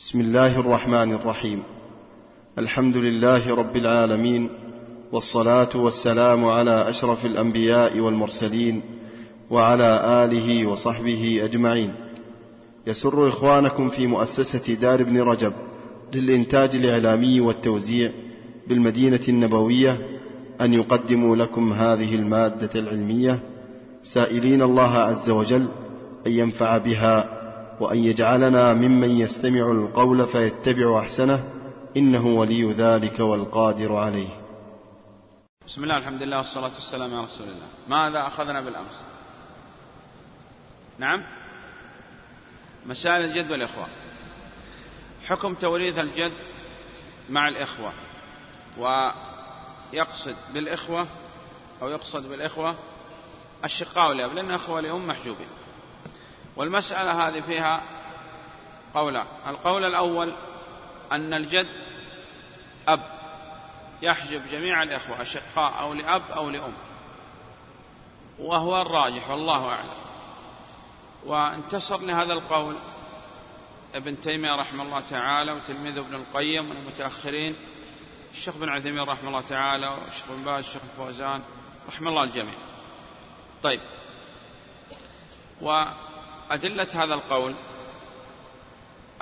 بسم الله الرحمن الرحيم. الحمد لله رب العالمين والصلاة والسلام على أشرف الأنبياء والمرسلين وعلى آله وصحبه أجمعين. يسر إخوانكم في مؤسسة دار ابن رجب للإنتاج الإعلامي والتوزيع بالمدينة النبوية أن يقدموا لكم هذه المادة العلمية. سائلين الله عز وجل أن ينفع بها وأن يجعلنا ممن يستمع القول فيتبع أحسنه إنه ولي ذلك والقادر عليه. بسم الله الحمد لله والصلاة والسلام على رسول الله. ماذا أخذنا بالأمس؟ نعم. مسائل الجد والإخوة. حكم توريث الجد مع الإخوة. ويقصد بالإخوة أو يقصد بالإخوة الشقاء والأب لأن أخوة لأم محجوبين. والمسألة هذه فيها قولان. القول الأول أن الجد أب يحجب جميع الإخوة أشقاء أو لأب أو لأم. وهو الراجح والله أعلم. وانتصر لهذا القول ابن تيمية رحمه الله تعالى وتلميذ ابن القيم من المتأخرين الشيخ بن عثيمين رحمه الله تعالى والشيخ بن باز الشيخ الفوزان رحمه الله الجميع. طيب. و أدلة هذا القول.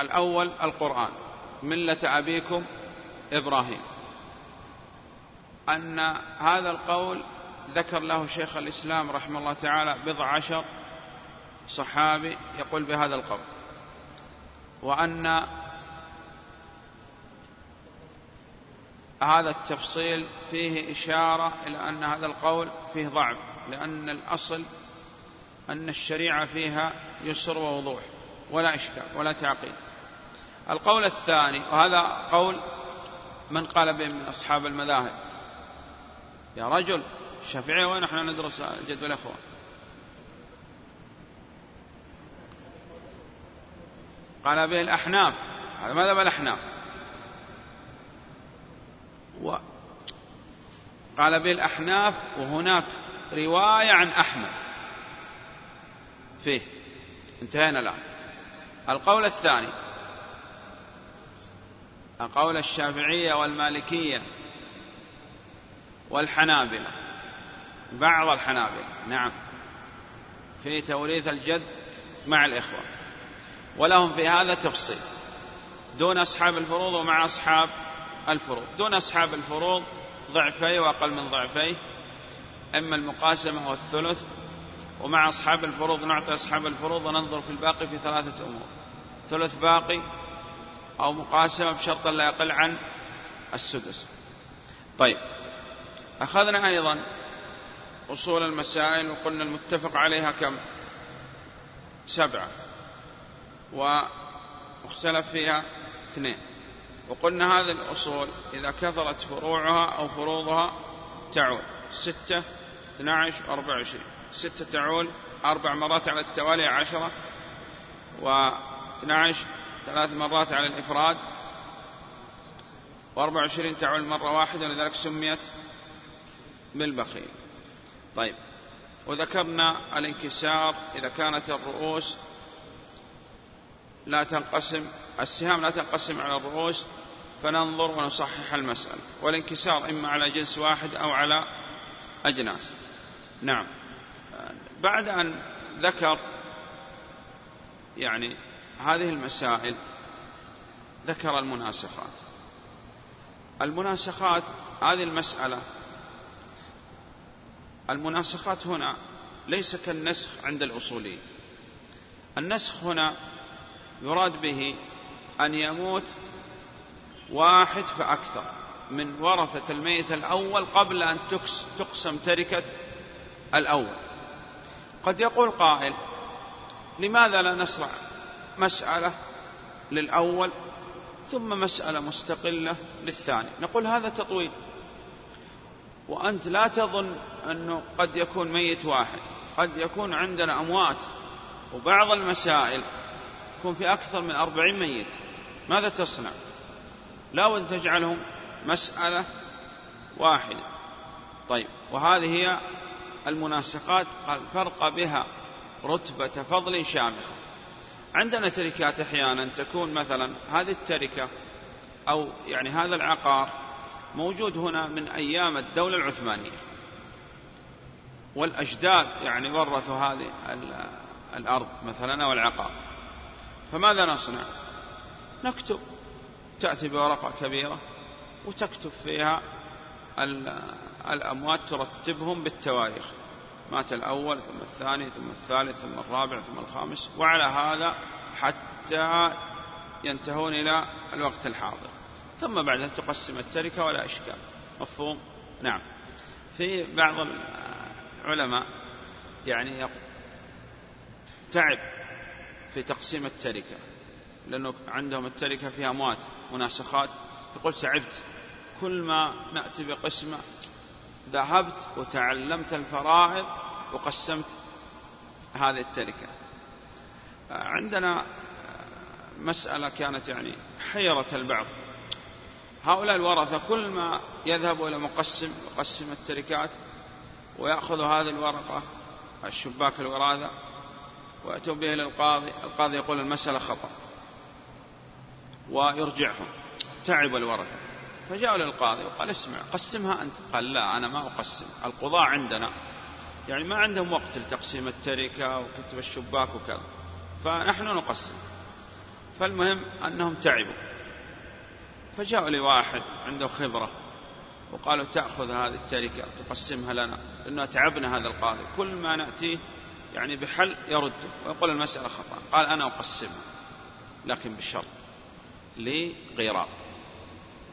الأول القرآن ملة أبيكم إبراهيم. أن هذا القول ذكر له شيخ الإسلام رحمه الله تعالى بضع عشر صحابي يقول بهذا القول. وأن هذا التفصيل فيه إشارة إلى أن هذا القول فيه ضعف لأن الأصل أن الشريعة فيها يسر ووضوح ولا إشكال ولا تعقيد. القول الثاني وهذا قول من قال به من أصحاب المذاهب يا رجل الشافعية وين إحنا ندرس الجد والإخوة قال به الأحناف هذا ماذا الأحناف. و قال به الأحناف وهناك رواية عن أحمد. فيه. انتهينا الآن. القول الثاني. قول الشافعية والمالكية والحنابلة. بعض الحنابلة. نعم. في توريث الجد مع الإخوة. ولهم في هذا تفصيل. دون أصحاب الفروض ومع أصحاب الفروض. دون أصحاب الفروض ضعفي وأقل من ضعفي إما المقاسمة والثلث ومع أصحاب الفروض نعطي أصحاب الفروض وننظر في الباقي في ثلاثة أمور. ثلث باقي أو مقاسمة بشرط لا يقل عن السدس. طيب. أخذنا أيضا أصول المسائل وقلنا المتفق عليها كم؟ سبعة. واختلف فيها اثنين. وقلنا هذه الأصول إذا كثرت فروعها أو فروضها تعود. ستة اثنى عشر وأربع وعشرين. ستة تعول أربع مرات على التوالي عشرة واثنى عشر ثلاث مرات على الإفراد وأربع وعشرين تعول مرة واحدة ولذلك سميت بالبخيل. طيب وذكرنا الانكسار إذا كانت الرؤوس لا تنقسم السهام لا تنقسم على الرؤوس فننظر ونصحح المسألة. والانكسار إما على جنس واحد أو على أجناس. نعم. بعد أن ذكر يعني هذه المسائل ذكر المناسخات. المناسخات هذه المسألة المناسخات هنا ليس كالنسخ عند الأصوليين. النسخ هنا يراد به أن يموت واحد فأكثر من ورثة الميت الأول قبل أن تقسم تركة الأول. قد يقول قائل لماذا لا نصنع مسألة للأول ثم مسألة مستقلة للثاني؟ نقول هذا تطويل. وأنت لا تظن أنه قد يكون ميت واحد قد يكون عندنا أموات وبعض المسائل يكون في أكثر من أربعين ميت. ماذا تصنع؟ لا أن تجعلهم مسألة واحدة. طيب وهذه هي المناسقات قال فرق بها رتبة فضل شامخة. عندنا تركات أحيانا تكون مثلا هذه التركة أو يعني هذا العقار موجود هنا من أيام الدولة العثمانية. والأجداد يعني ورثوا هذه الأرض مثلا أو العقار. فماذا نصنع؟ نكتب. تأتي بورقة كبيرة وتكتب فيها الأموات ترتبهم بالتواريخ. مات الأول ثم الثاني ثم الثالث ثم الرابع ثم الخامس وعلى هذا حتى ينتهون إلى الوقت الحاضر. ثم بعدها تقسم التركة ولا إشكال. مفهوم؟ نعم. في بعض العلماء يعني تعب في تقسيم التركة لأنه عندهم التركة فيها أموات مناسخات. يقول تعبت. كل ما نأتي بقسمة ذهبت وتعلمت الفرائض وقسمت هذه التركة. عندنا مسألة كانت يعني حيرة البعض. هؤلاء الورثة كل ما يذهبوا إلى مقسم يقسم التركات ويأخذ هذه الورقة الشباك الوراثة ويأتوا به للقاضي القاضي يقول المسألة خطأ. ويرجعهم. تعب الورثة. فجاءوا للقاضي وقال اسمع قسمها أنت. قال لا أنا ما أقسم. القضاء عندنا. يعني ما عندهم وقت لتقسيم التركة وكتب الشباك وكذا. فنحن نقسم. فالمهم أنهم تعبوا. فجاءوا لواحد عنده خبرة وقالوا تأخذ هذه التركة وتقسمها لنا. لأنه تعبنا هذا القاضي. كل ما نأتيه يعني بحل يرد. ويقول المسألة خطأ. قال أنا أقسمها لكن بشرط. لي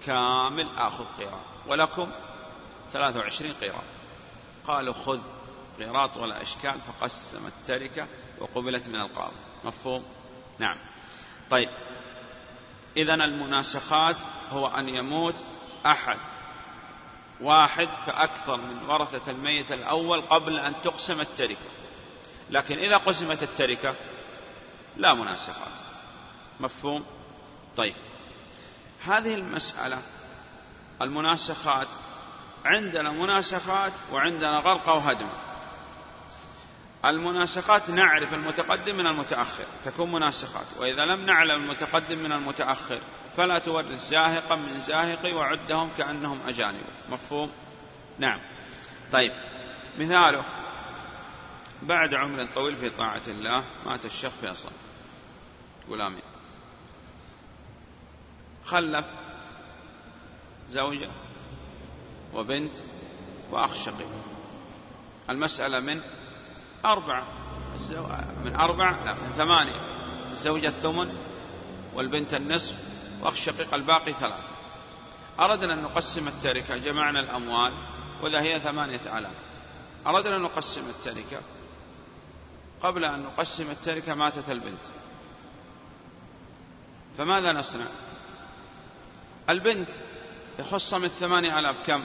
كامل آخذ قيراط. ولكم 23 قيراط. قالوا خذ قيراط ولا إشكال فقسم التركة وقبلت من القاضي. مفهوم؟ نعم. طيب. إذا المناسخات هو أن يموت أحد واحد فأكثر من ورثة الميت الأول قبل أن تقسم التركة. لكن إذا قسمت التركة لا مناسخات. مفهوم؟ طيب. هذه المسألة المناسخات. عندنا مناسخات وعندنا غرق وهدم المناسخات نعرف المتقدم من المتأخر. تكون مناسخات. وإذا لم نعلم المتقدم من المتأخر فلا تورث زاهقا من زاهق وعدهم كأنهم أجانب. مفهوم؟ نعم. طيب. مثاله. بعد عمر طويل في طاعة الله مات الشيخ فيصل. آمين خلف زوجة وبنت وأخ شقيق المسألة من أربعة من أربعة لا من ثمانية. الزوجة الثمن والبنت النصف وأخ شقيق الباقي ثلاثة. أردنا أن نقسم التركة جمعنا الأموال وإذا هي ثمانية آلاف. أردنا أن نقسم التركة. قبل أن نقسم التركة ماتت البنت. فماذا نصنع؟ البنت يخص من ثمانية آلاف كم؟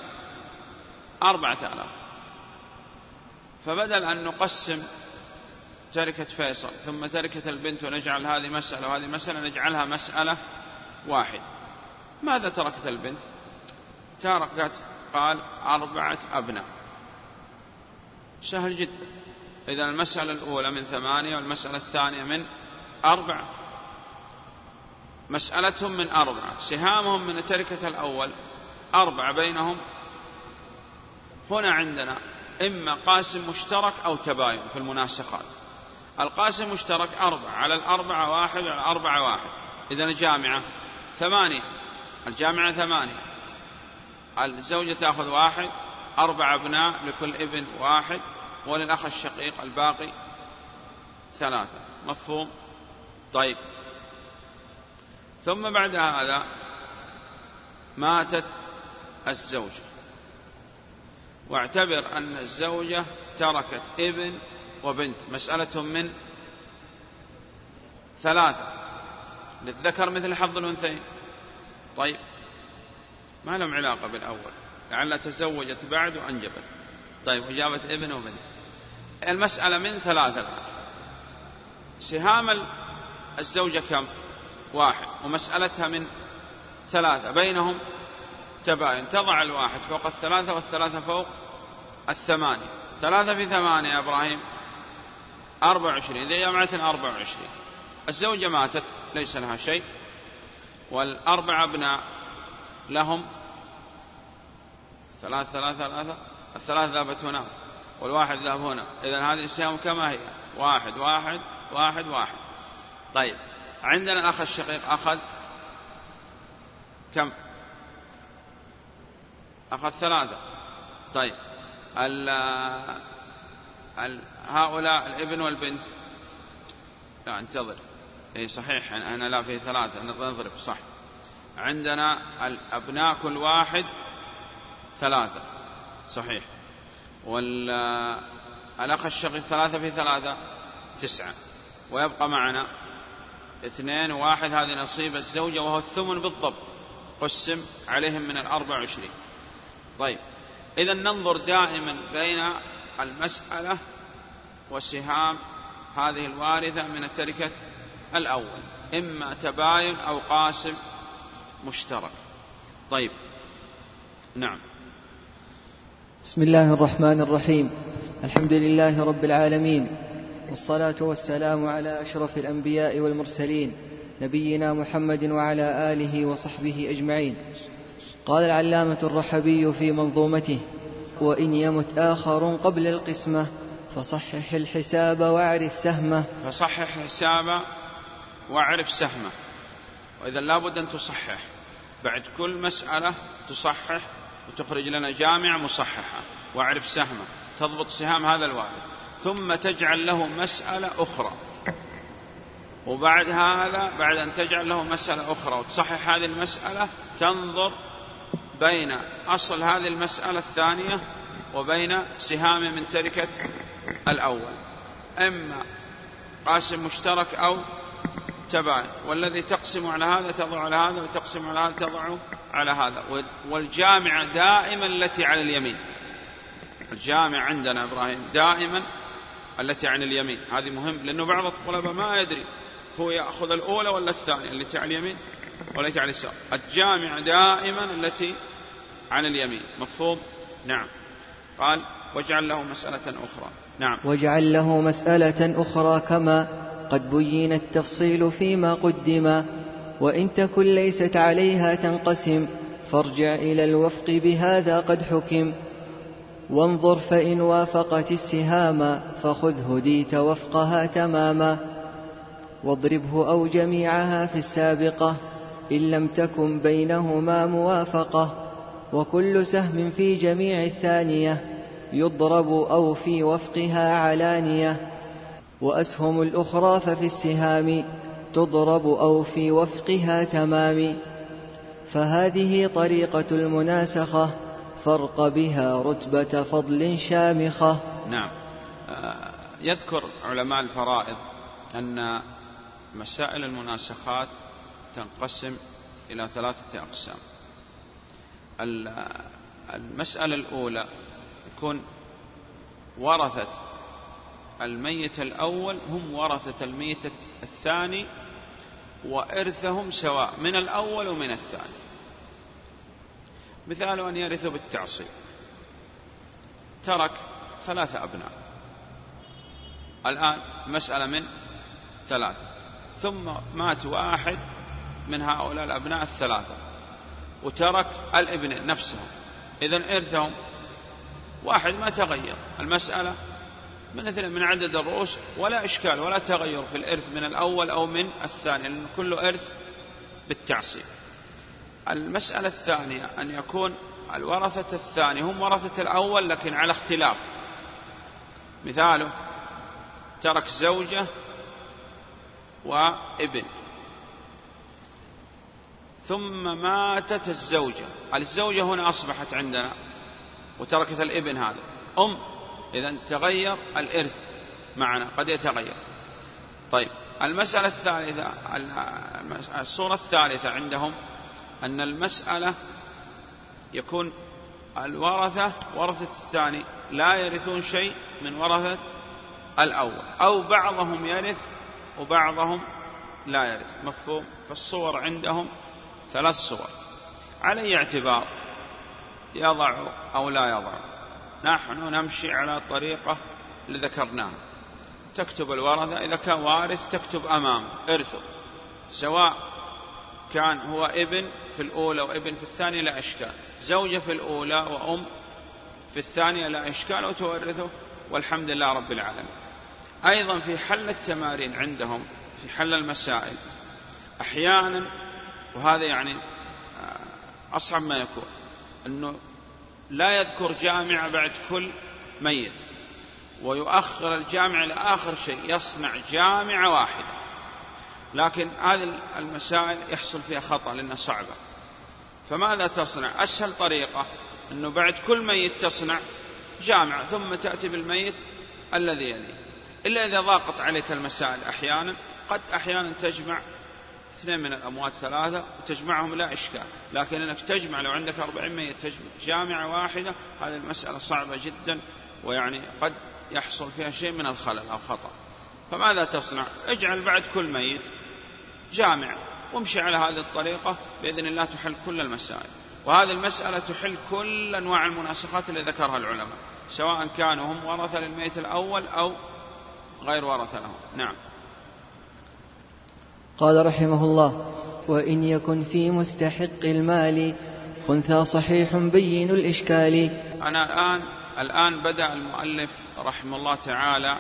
أربعة آلاف. فبدل أن نقسم تركة فيصل ثم تركة البنت ونجعل هذه مسألة وهذه مسألة نجعلها مسألة واحد. ماذا تركت البنت؟ تركت قال أربعة أبناء. سهل جدا. إذا المسألة الأولى من ثمانية والمسألة الثانية من أربعة. مسألتهم من أربعة. سهامهم من تركة الأول أربعة بينهم. هنا عندنا إما قاسم مشترك أو تباين في المناسخات. القاسم مشترك أربعة على الأربعة واحد على الأربعة واحد. إذا الجامعة ثمانية. الجامعة ثمانية. الزوجة تأخذ واحد أربع أبناء لكل ابن واحد وللأخ الشقيق الباقي ثلاثة. مفهوم؟ طيب. ثم بعد هذا ماتت الزوجة. واعتبر أن الزوجة تركت ابن وبنت مسألة من ثلاثة. للذكر مثل حظ الأنثيين. طيب ما لهم علاقة بالأول؟ لعل تزوجت بعد وأنجبت. طيب وجابت ابن وبنت. المسألة من ثلاثة الآن. سهام الزوجة كم؟ واحد ومسألتها من ثلاثة. بينهم تباين. تضع الواحد فوق الثلاثة والثلاثة فوق الثمانية. ثلاثة في ثمانية يا إبراهيم أربع وعشرين. إذا جمعت أربع وعشرين. الزوجة ماتت ليس لها شيء. والأربع أبناء لهم ثلاث ثلاث ثلاثة. الثلاث ذهبت هنا والواحد ذهب هنا. إذا هذه السهام كما هي؟ واحد واحد واحد واحد. طيب. عندنا الأخ الشقيق أخذ كم؟ أخذ ثلاثة. طيب. ال ال هؤلاء الابن والبنت. لا انتظر. إي صحيح. أنا لا في ثلاثة. نضرب صح. عندنا الأبناء كل واحد ثلاثة. صحيح. والأخ الشقيق ثلاثة في ثلاثة؟ تسعة. ويبقى معنا اثنين وواحد هذه نصيب الزوجة وهو الثمن بالضبط. قسم عليهم من الأربع وعشرين. طيب إذا ننظر دائما بين المسألة وسهام هذه الوارثة من التركة الأول إما تباين أو قاسم مشترك. طيب نعم. بسم الله الرحمن الرحيم. الحمد لله رب العالمين. والصلاة والسلام على أشرف الأنبياء والمرسلين نبينا محمد وعلى آله وصحبه أجمعين. قال العلامة الرحبي في منظومته وإن يمت آخر قبل القسمة فصحح الحساب واعرف سهمه. فصحح الحساب واعرف سهمه. وإذا لابد أن تصحح. بعد كل مسألة تصحح وتخرج لنا جامع مصححة. واعرف سهمه. تضبط سهام هذا الوالد ثم تجعل له مسألة أخرى. وبعد هذا بعد أن تجعل له مسألة أخرى وتصحح هذه المسألة تنظر بين أصل هذه المسألة الثانية وبين سهام من تركة الأول. إما قاسم مشترك أو تبع والذي تقسم على هذا تضع على هذا وتقسم على هذا تضع على هذا. والجامعة دائما التي على اليمين. الجامع عندنا إبراهيم دائما التي عن اليمين. هذه مهم لأنه بعض الطلبة ما يدري هو يأخذ الأولى ولا الثانية التي على اليمين والتي على اليسار. الجامع دائما التي عن اليمين. مفهوم؟ نعم. قال واجعل له مسألة أخرى. نعم. واجعل له مسألة أخرى كما قد بين التفصيل فيما قدم وإن تكن ليست عليها تنقسم فارجع إلى الوفق بهذا قد حكم. وانظر فإن وافقت السهام فخذ هديت وفقها تماما واضربه أو جميعها في السابقة إن لم تكن بينهما موافقة وكل سهم في جميع الثانية يضرب أو في وفقها علانية وأسهم الأخرى ففي السهام تضرب أو في وفقها تمام فهذه طريقة المناسخة فرق بها رتبة فضل شامخة. نعم. آه، يذكر علماء الفرائض أن مسائل المناسخات تنقسم إلى ثلاثة أقسام. المسألة الأولى يكون ورثة الميت الأول هم ورثة الميت الثاني وإرثهم سواء من الأول ومن الثاني. مثال أن يرثوا بالتعصيب. ترك ثلاثة أبناء. الآن مسألة من ثلاثة. ثم مات واحد من هؤلاء الأبناء الثلاثة. وترك الابن نفسهم إذا إرثهم. واحد ما تغير. المسألة من اثنين من عدد الرؤوس ولا إشكال ولا تغير في الإرث من الأول أو من الثاني لأن كله إرث بالتعصيب. المسألة الثانية أن يكون الورثة الثاني هم ورثة الأول لكن على اختلاف. مثاله ترك زوجة وابن. ثم ماتت الزوجة. الزوجة هنا أصبحت عندنا وتركت الابن هذا. أم إذا تغير الإرث معنا قد يتغير. طيب المسألة الثالثة الصورة الثالثة عندهم أن المسألة يكون الورثة ورثة الثاني لا يرثون شيء من ورثة الأول. أو بعضهم يرث وبعضهم لا يرث. مفهوم؟ فالصور عندهم ثلاث صور. على أي اعتبار؟ يضع أو لا يضع. نحن نمشي على طريقة اللي ذكرناها تكتب الورثة إذا كان وارث تكتب أمام إرثه. سواء كان هو ابن في الأولى وابن في الثانية لا إشكال. زوجة في الأولى وأم في الثانية لا إشكال وتورثه والحمد لله رب العالمين. أيضا في حل التمارين عندهم في حل المسائل أحيانا وهذا يعني آه، أصعب ما يكون أنه لا يذكر جامع بعد كل ميت ويؤخر الجامع لآخر شيء يصنع جامع واحدة لكن هذه المسائل يحصل فيها خطأ لأنها صعبة. فماذا تصنع؟ أسهل طريقة أنه بعد كل ميت تصنع جامع ثم تأتي بالميت الذي يليه. إلا إذا ضاقت عليك المسائل أحيانا قد أحيانا تجمع اثنين من الأموات ثلاثة وتجمعهم لا إشكال. لكن أنك تجمع لو عندك أربعين ميت تجمع جامعة واحدة هذه المسألة صعبة جدا ويعني قد يحصل فيها شيء من الخلل أو خطأ. فماذا تصنع؟ اجعل بعد كل ميت جامع وامشي على هذه الطريقة بإذن الله تحل كل المسائل. وهذه المسألة تحل كل أنواع المناسخات اللي ذكرها العلماء سواء كانوا هم ورثة للميت الأول أو غير ورثة لهم. نعم. قال رحمه الله وإن يكن في مستحق المال خنثى صحيح بين الإشكال. أنا الآن الآن بدأ المؤلف رحمه الله تعالى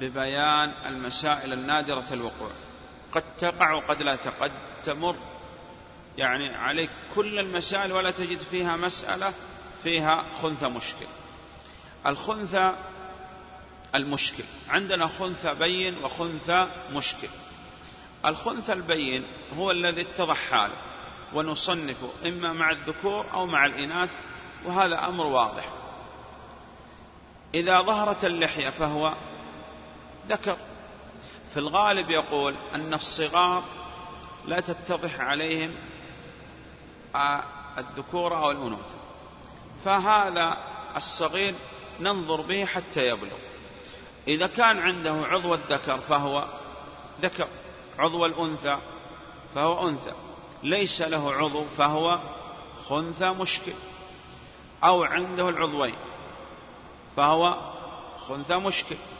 ببيان المسائل النادرة الوقوع. قد تقع وقد لا تقع قد تمر. يعني عليك كل المسائل ولا تجد فيها مسألة فيها خنثى مشكل. الخنثى المشكل. عندنا خنثى بين وخنثى مشكل. الخنثى البين هو الذي اتضح حاله ونصنفه إما مع الذكور أو مع الإناث وهذا أمر واضح. إذا ظهرت اللحية فهو ذكر. في الغالب يقول أن الصغار لا تتضح عليهم الذكورة أو الأنوثة. فهذا الصغير ننظر به حتى يبلغ. إذا كان عنده عضو الذكر فهو ذكر عضو الأنثى فهو أنثى. ليس له عضو فهو خنثى مشكل. أو عنده العضوين فهو خنثى مشكل. آه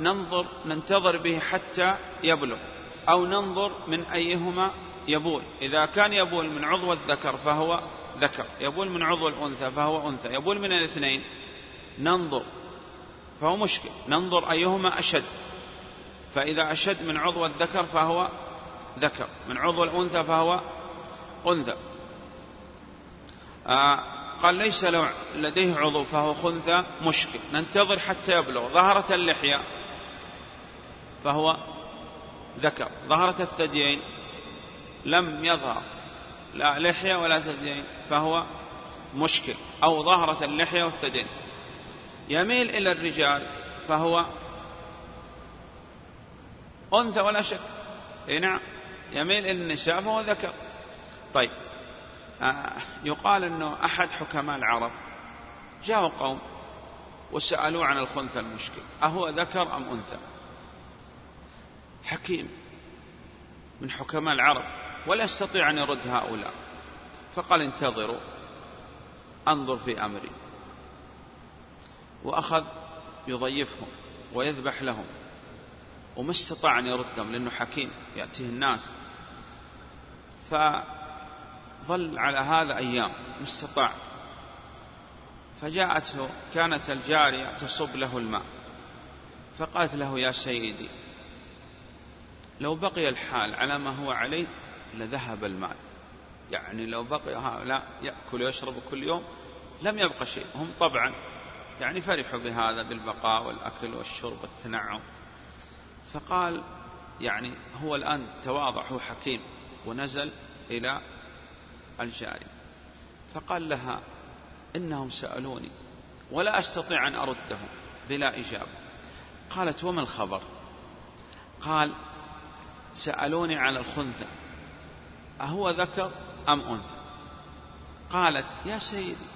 ننظر ننتظر به حتى يبلغ أو ننظر من أيهما يبول. إذا كان يبول من عضو الذكر فهو ذكر يبول من عضو الأنثى فهو أنثى يبول من الاثنين ننظر فهو مشكل. ننظر أيهما أشد. فإذا أشد من عضو الذكر فهو ذكر من عضو الأنثى فهو أنثى. آه قال ليس لديه عضو فهو خنثى مشكل. ننتظر حتى يبلغ. ظهرت اللحية فهو ذكر. ظهرت الثديين لم يظهر. لا لحية ولا ثديين فهو مشكل. أو ظهرت اللحية والثديين. يميل إلى الرجال فهو أنثى ولا شك. نعم. يميل إلى النساء فهو ذكر. طيب. يقال أنه أحد حكماء العرب. جاءوا قوم وسألوه عن الخنثى المشكل. أهو ذكر أم أنثى؟ حكيم من حكماء العرب ولا يستطيع أن يرد هؤلاء. فقال انتظروا أنظر في أمري. وأخذ يضيفهم ويذبح لهم. وما استطاع أن يردهم لأنه حكيم يأتيه الناس. فظل على هذا أيام ما استطاع فجاءته كانت الجارية تصب له الماء. فقالت له يا سيدي لو بقي الحال على ما هو عليه لذهب المال. يعني لو بقي هؤلاء يأكل ويشرب كل يوم لم يبقى شيء. هم طبعا يعني فرحوا بهذا بالبقاء والأكل والشرب والتنعم. فقال يعني هو الآن تواضع هو حكيم ونزل إلى الجاري فقال لها إنهم سألوني ولا أستطيع أن أردهم بلا إجابة. قالت وما الخبر؟ قال سألوني عن الخنثى أهو ذكر أم أنثى؟ قالت يا سيدي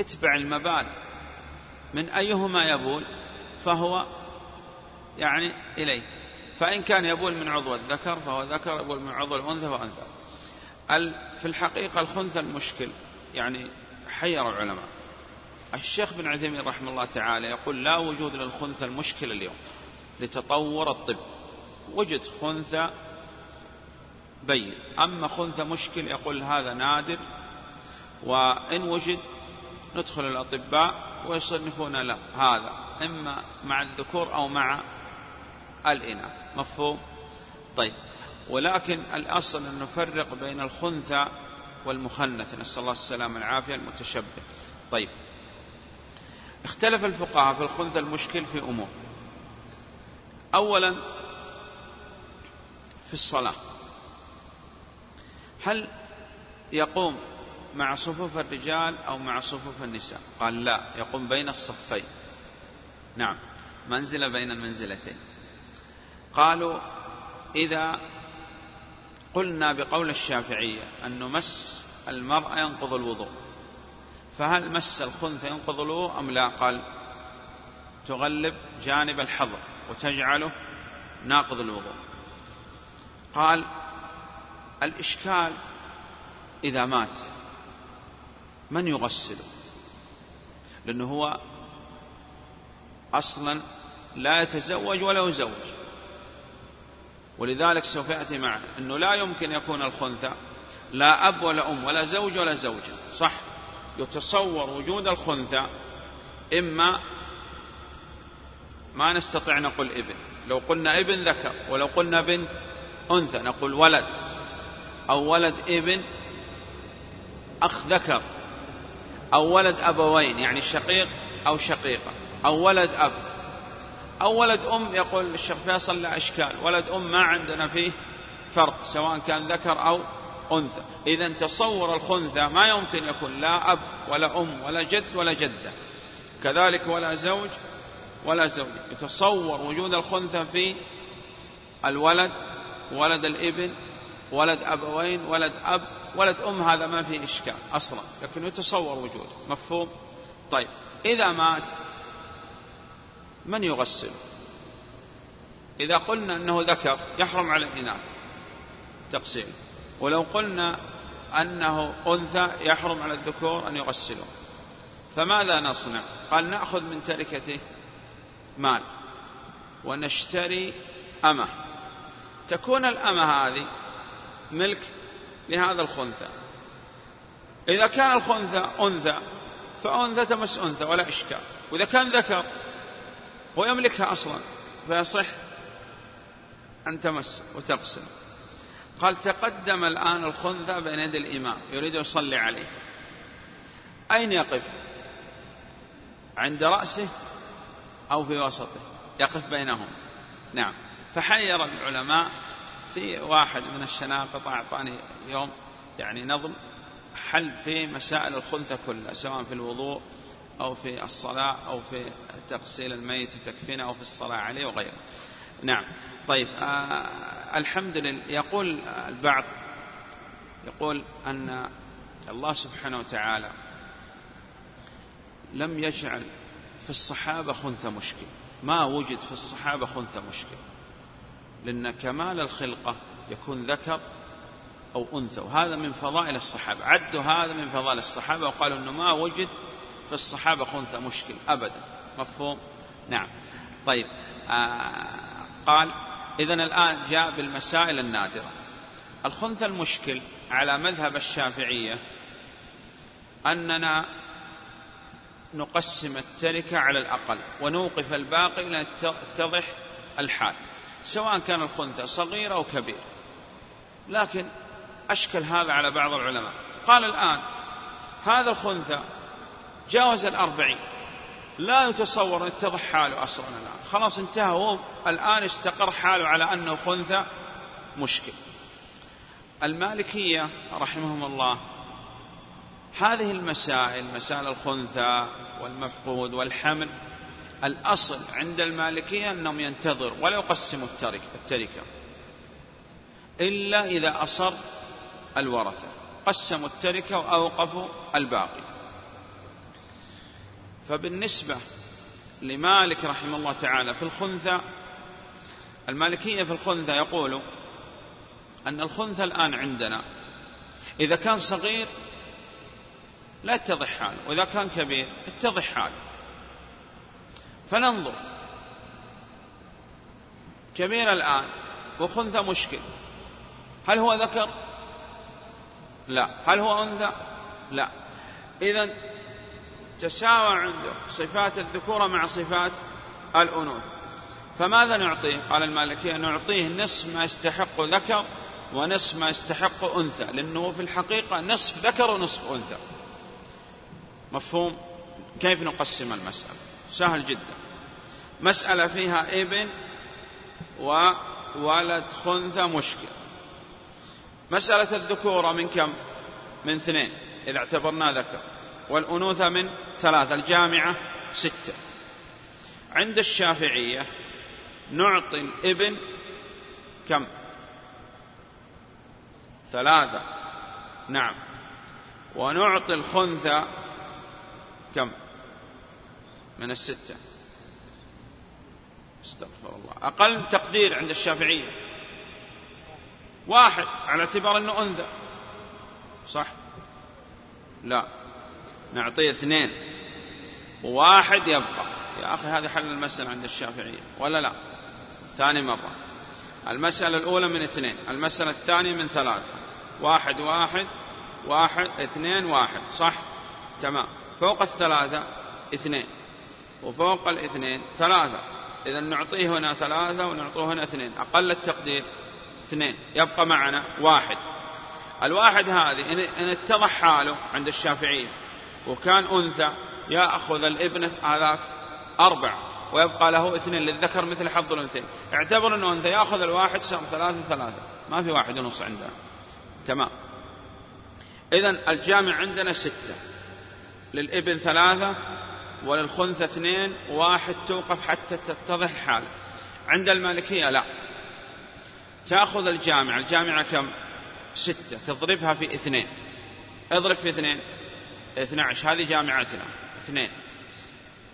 اتبع المبال من أيهما يبول؟ فهو يعني إليه. فإن كان يبول من عضو الذكر فهو ذكر يبول من عضو الأنثى فهو أنثى في الحقيقة الخنثى المشكل يعني حير العلماء. الشيخ بن عثيمين رحمه الله تعالى يقول لا وجود للخنثى المشكل اليوم لتطور الطب. وجد خنثى بين أما خنثى مشكل يقول هذا نادر وإن وجد ندخل الأطباء ويصنفون له هذا إما مع الذكور أو مع الإناث. مفهوم؟ طيب. ولكن الأصل أن نفرق بين الخنثى والمخنث. نسأل الله السلامة والعافية المتشبه. طيب. اختلف الفقهاء في الخنثى المشكل في أمور. أولا في الصلاة. هل يقوم مع صفوف الرجال أو مع صفوف النساء؟ قال لا يقوم بين الصفين. نعم. منزلة بين المنزلتين. قالوا إذا قلنا بقول الشافعية أن مس المرأة ينقض الوضوء. فهل مس الخنثى ينقض الوضوء أم لا؟ قال تغلب جانب الحظر وتجعله ناقض الوضوء. قال الإشكال إذا مات من يغسله؟ لأنه هو أصلا لا يتزوج ولا يزوج. ولذلك سوف يأتي معنا أنه لا يمكن يكون الخنثى لا أب ولا أم ولا زوج ولا زوجة صح؟ يتصور وجود الخنثى إما ما نستطيع نقول ابن لو قلنا ابن ذكر ولو قلنا بنت أنثى نقول ولد أو ولد ابن أخ ذكر أو ولد أبوين يعني شقيق أو شقيقة أو ولد أب. أو ولد أم يقول الشيخ فيصل لا إشكال. ولد أم ما عندنا فيه فرق سواء كان ذكر أو أنثى. إذا تصور الخنثى ما يمكن يكون لا أب ولا أم ولا جد ولا جدة. كذلك ولا زوج ولا زوج. يتصور وجود الخنثى في الولد ولد الإبن ولد أبوين ولد أب ولد أم هذا ما فيه إشكال أصلا. لكن يتصور وجوده مفهوم؟ طيب. إذا مات من يغسل؟ إذا قلنا أنه ذكر يحرم على الإناث. تقسيم. ولو قلنا أنه أنثى يحرم على الذكور أن يغسلوا فماذا نصنع؟ قال نأخذ من تركته مال. ونشتري أمة. تكون الأمة هذه ملك لهذا الخنثى. إذا كان الخنثى أنثى فأنثى تمس أنثى ولا إشكال. وإذا كان ذكر هو يملكها أصلا فيصح أن تمس وتغسل. قال تقدم الآن الخنثى بين يدي الإمام يريد يصلي عليه. أين يقف؟ عند رأسه أو في وسطه؟ يقف بينهم. نعم. فحير العلماء في واحد من الشناقط أعطاني يوم يعني نظم حل في مسائل الخنثى كلها سواء في الوضوء أو في الصلاة أو في تغسيل الميت تكفينا أو في الصلاة عليه وغيره. نعم. طيب آه الحمد لله. يقول البعض يقول أن الله سبحانه وتعالى لم يجعل في الصحابة خنثى مشكل. ما وجد في الصحابة خنثى مشكل. لأن كمال الخلقة يكون ذكر أو أنثى. وهذا من فضائل الصحابة. عدوا هذا من فضائل الصحابة وقالوا أنه ما وجد في الصحابة خنثى مشكل أبدا. مفهوم؟ نعم. طيب آه قال إذا الآن جاء بالمسائل النادرة. الخنثى المشكل على مذهب الشافعية أننا نقسم التركة على الأقل ونوقف الباقي لتتضح الحال سواء كان الخنثى صغير أو كبير. لكن أشكل هذا على بعض العلماء. قال الآن هذا الخنثى جاوز الأربعين. لا يتصور أن يتضح حاله أصلا الآن. خلاص انتهى. هو الآن استقر حاله على أنه خنثى. مشكل. المالكية رحمهم الله هذه المسائل مسائل الخنثى والمفقود والحمل الأصل عند المالكية أنهم ينتظر ولا يقسموا التركة. إلا إذا أصر الورثة. قسموا التركة وأوقفوا الباقي. فبالنسبة لمالك رحمه الله تعالى في الخنثى المالكية في الخنثى يقول أن الخنثى الآن عندنا إذا كان صغير لا اتضح حاله وإذا كان كبير اتضح حاله. فننظر. كبير الآن وخنثى مشكل. هل هو ذكر؟ لا. هل هو أنثى؟ لا. إذا تساوى عنده صفات الذكورة مع صفات الأنوثة فماذا نعطيه؟ قال المالكية نعطيه نصف ما يستحق ذكر ونصف ما يستحق أنثى لأنه في الحقيقة نصف ذكر ونصف أنثى. مفهوم؟ كيف نقسم المسألة؟ سهل جدا. مسألة فيها ابن وولد خنثى مشكل. مسألة الذكورة من كم؟ من اثنين إذا اعتبرنا ذكر. والأنوثة من ثلاثة الجامعة ستة. عند الشافعية نعطي الابن كم؟ ثلاثة. نعم. ونعطي الخنثى كم؟ من الستة. استغفر الله. أقل تقدير عند الشافعية. واحد على اعتبار أنه أنثى. صح؟ لا. نعطيه اثنين. وواحد يبقى. يا أخي هذا حل المسألة عند الشافعية. ولا لا؟ ثاني مرة. المسألة الأولى من اثنين. المسألة الثانية من ثلاثة. واحد واحد واحد اثنين واحد. صح؟ تمام. فوق الثلاثة اثنين. وفوق الاثنين ثلاثة. إذا نعطيه هنا ثلاثة ونعطيه هنا اثنين. أقل التقدير اثنين. يبقى معنا واحد. الواحد هذه إن اتضح حاله عند الشافعية. وكان أنثى يأخذ الابن هذاك أربع ويبقى له اثنين للذكر مثل حظ الأنثيين. اعتبر أنه أنثى يأخذ الواحد سام ثلاثة ثلاثة. ما في واحد ونص عندنا تمام. إذا الجامع عندنا ستة. للابن ثلاثة وللخنثى اثنين واحد توقف حتى تتضح الحالة عند المالكية لا. تأخذ الجامعة الجامعة كم؟ ستة. تضربها في اثنين. اضرب في اثنين. اثنى عشر هذه جامعتنا. اثنين.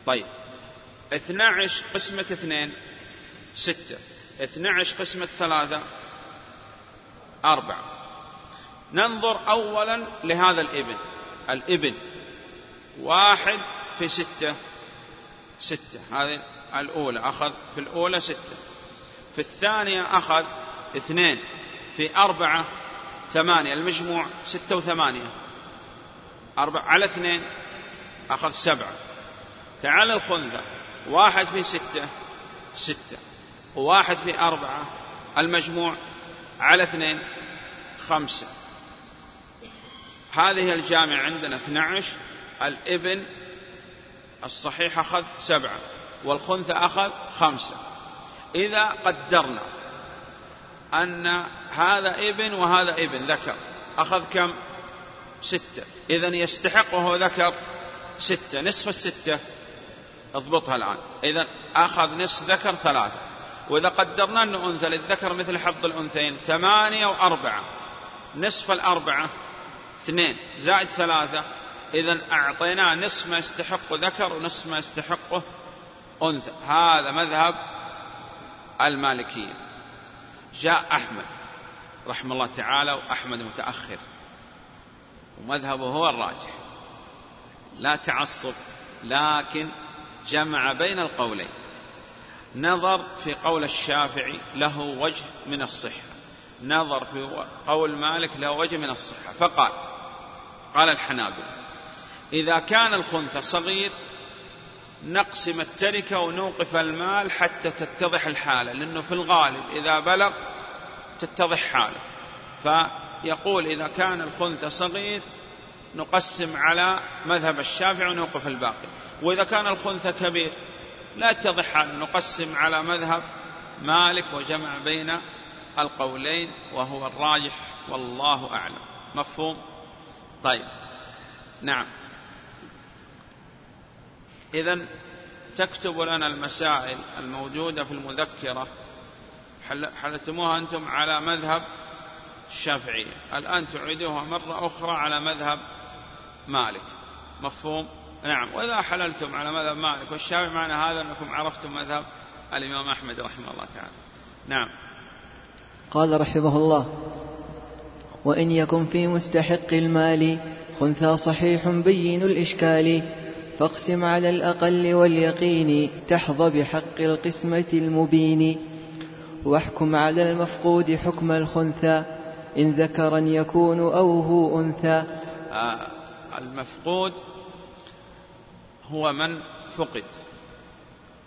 طيب. اثنى عشر قسمة اثنين. ستة. اثنى عشر قسمة ثلاثة. أربعة. ننظر أولا لهذا الإبن. الإبن واحد في ستة. ستة. هذه الأولى. أخذ في الأولى ستة. في الثانية أخذ اثنين. في أربعة ثمانية. المجموع ستة وثمانية. أربعة على اثنين أخذ سبعة. تعال الخنثى واحد في ستة ستة. وواحد في أربعة المجموع على اثنين خمسة. هذه الجامعة عندنا 12 الابن الصحيح أخذ سبعة والخنثى أخذ خمسة. إذا قدرنا أن هذا ابن وهذا ابن ذكر أخذ كم؟ ستة. إذا يستحق وهو ذكر ستة. نصف الستة. اضبطها الآن. إذا أخذ نصف ذكر ثلاثة. وإذا قدرنا أنه أنثى للذكر مثل حظ الأنثيين ثمانية وأربعة. نصف الأربعة اثنين. زائد ثلاثة. إذا أعطيناه نصف ما يستحق ذكر ونصف ما يستحقه أنثى. هذا مذهب المالكية. جاء أحمد رحمه الله تعالى وأحمد متأخر. ومذهبه هو الراجح. لا تعصب لكن جمع بين القولين. نظر في قول الشافعي له وجه من الصحة. نظر في قول مالك له وجه من الصحة. فقال قال الحنابلة إذا كان الخنثى صغير نقسم التركة ونوقف المال حتى تتضح الحالة لأنه في الغالب إذا بلغ تتضح حالة. فيقول إذا كان الخنثى صغير نقسم على مذهب الشافعي ونوقف الباقي. وإذا كان الخنثى كبير لا يتضح نقسم على مذهب مالك وجمع بين القولين وهو الراجح والله أعلم. مفهوم؟ طيب. نعم. إذا تكتب لنا المسائل الموجودة في المذكرة حلتموها أنتم على مذهب الشافعية الآن تعيدوها مرة أخرى على مذهب مالك. مفهوم؟ نعم. وإذا حللتم على مذهب مالك والشافعي معنى هذا أنكم عرفتم مذهب الإمام أحمد رحمه الله تعالى. نعم. قال رحمه الله وإن يكن في مستحق المال خنثى صحيح بين الإشكال فاقسم على الأقل واليقين تحظى بحق القسمة المبين واحكم على المفقود حكم الخنثى إن ذكرا يكون أو هو أنثى. آه المفقود هو من فقد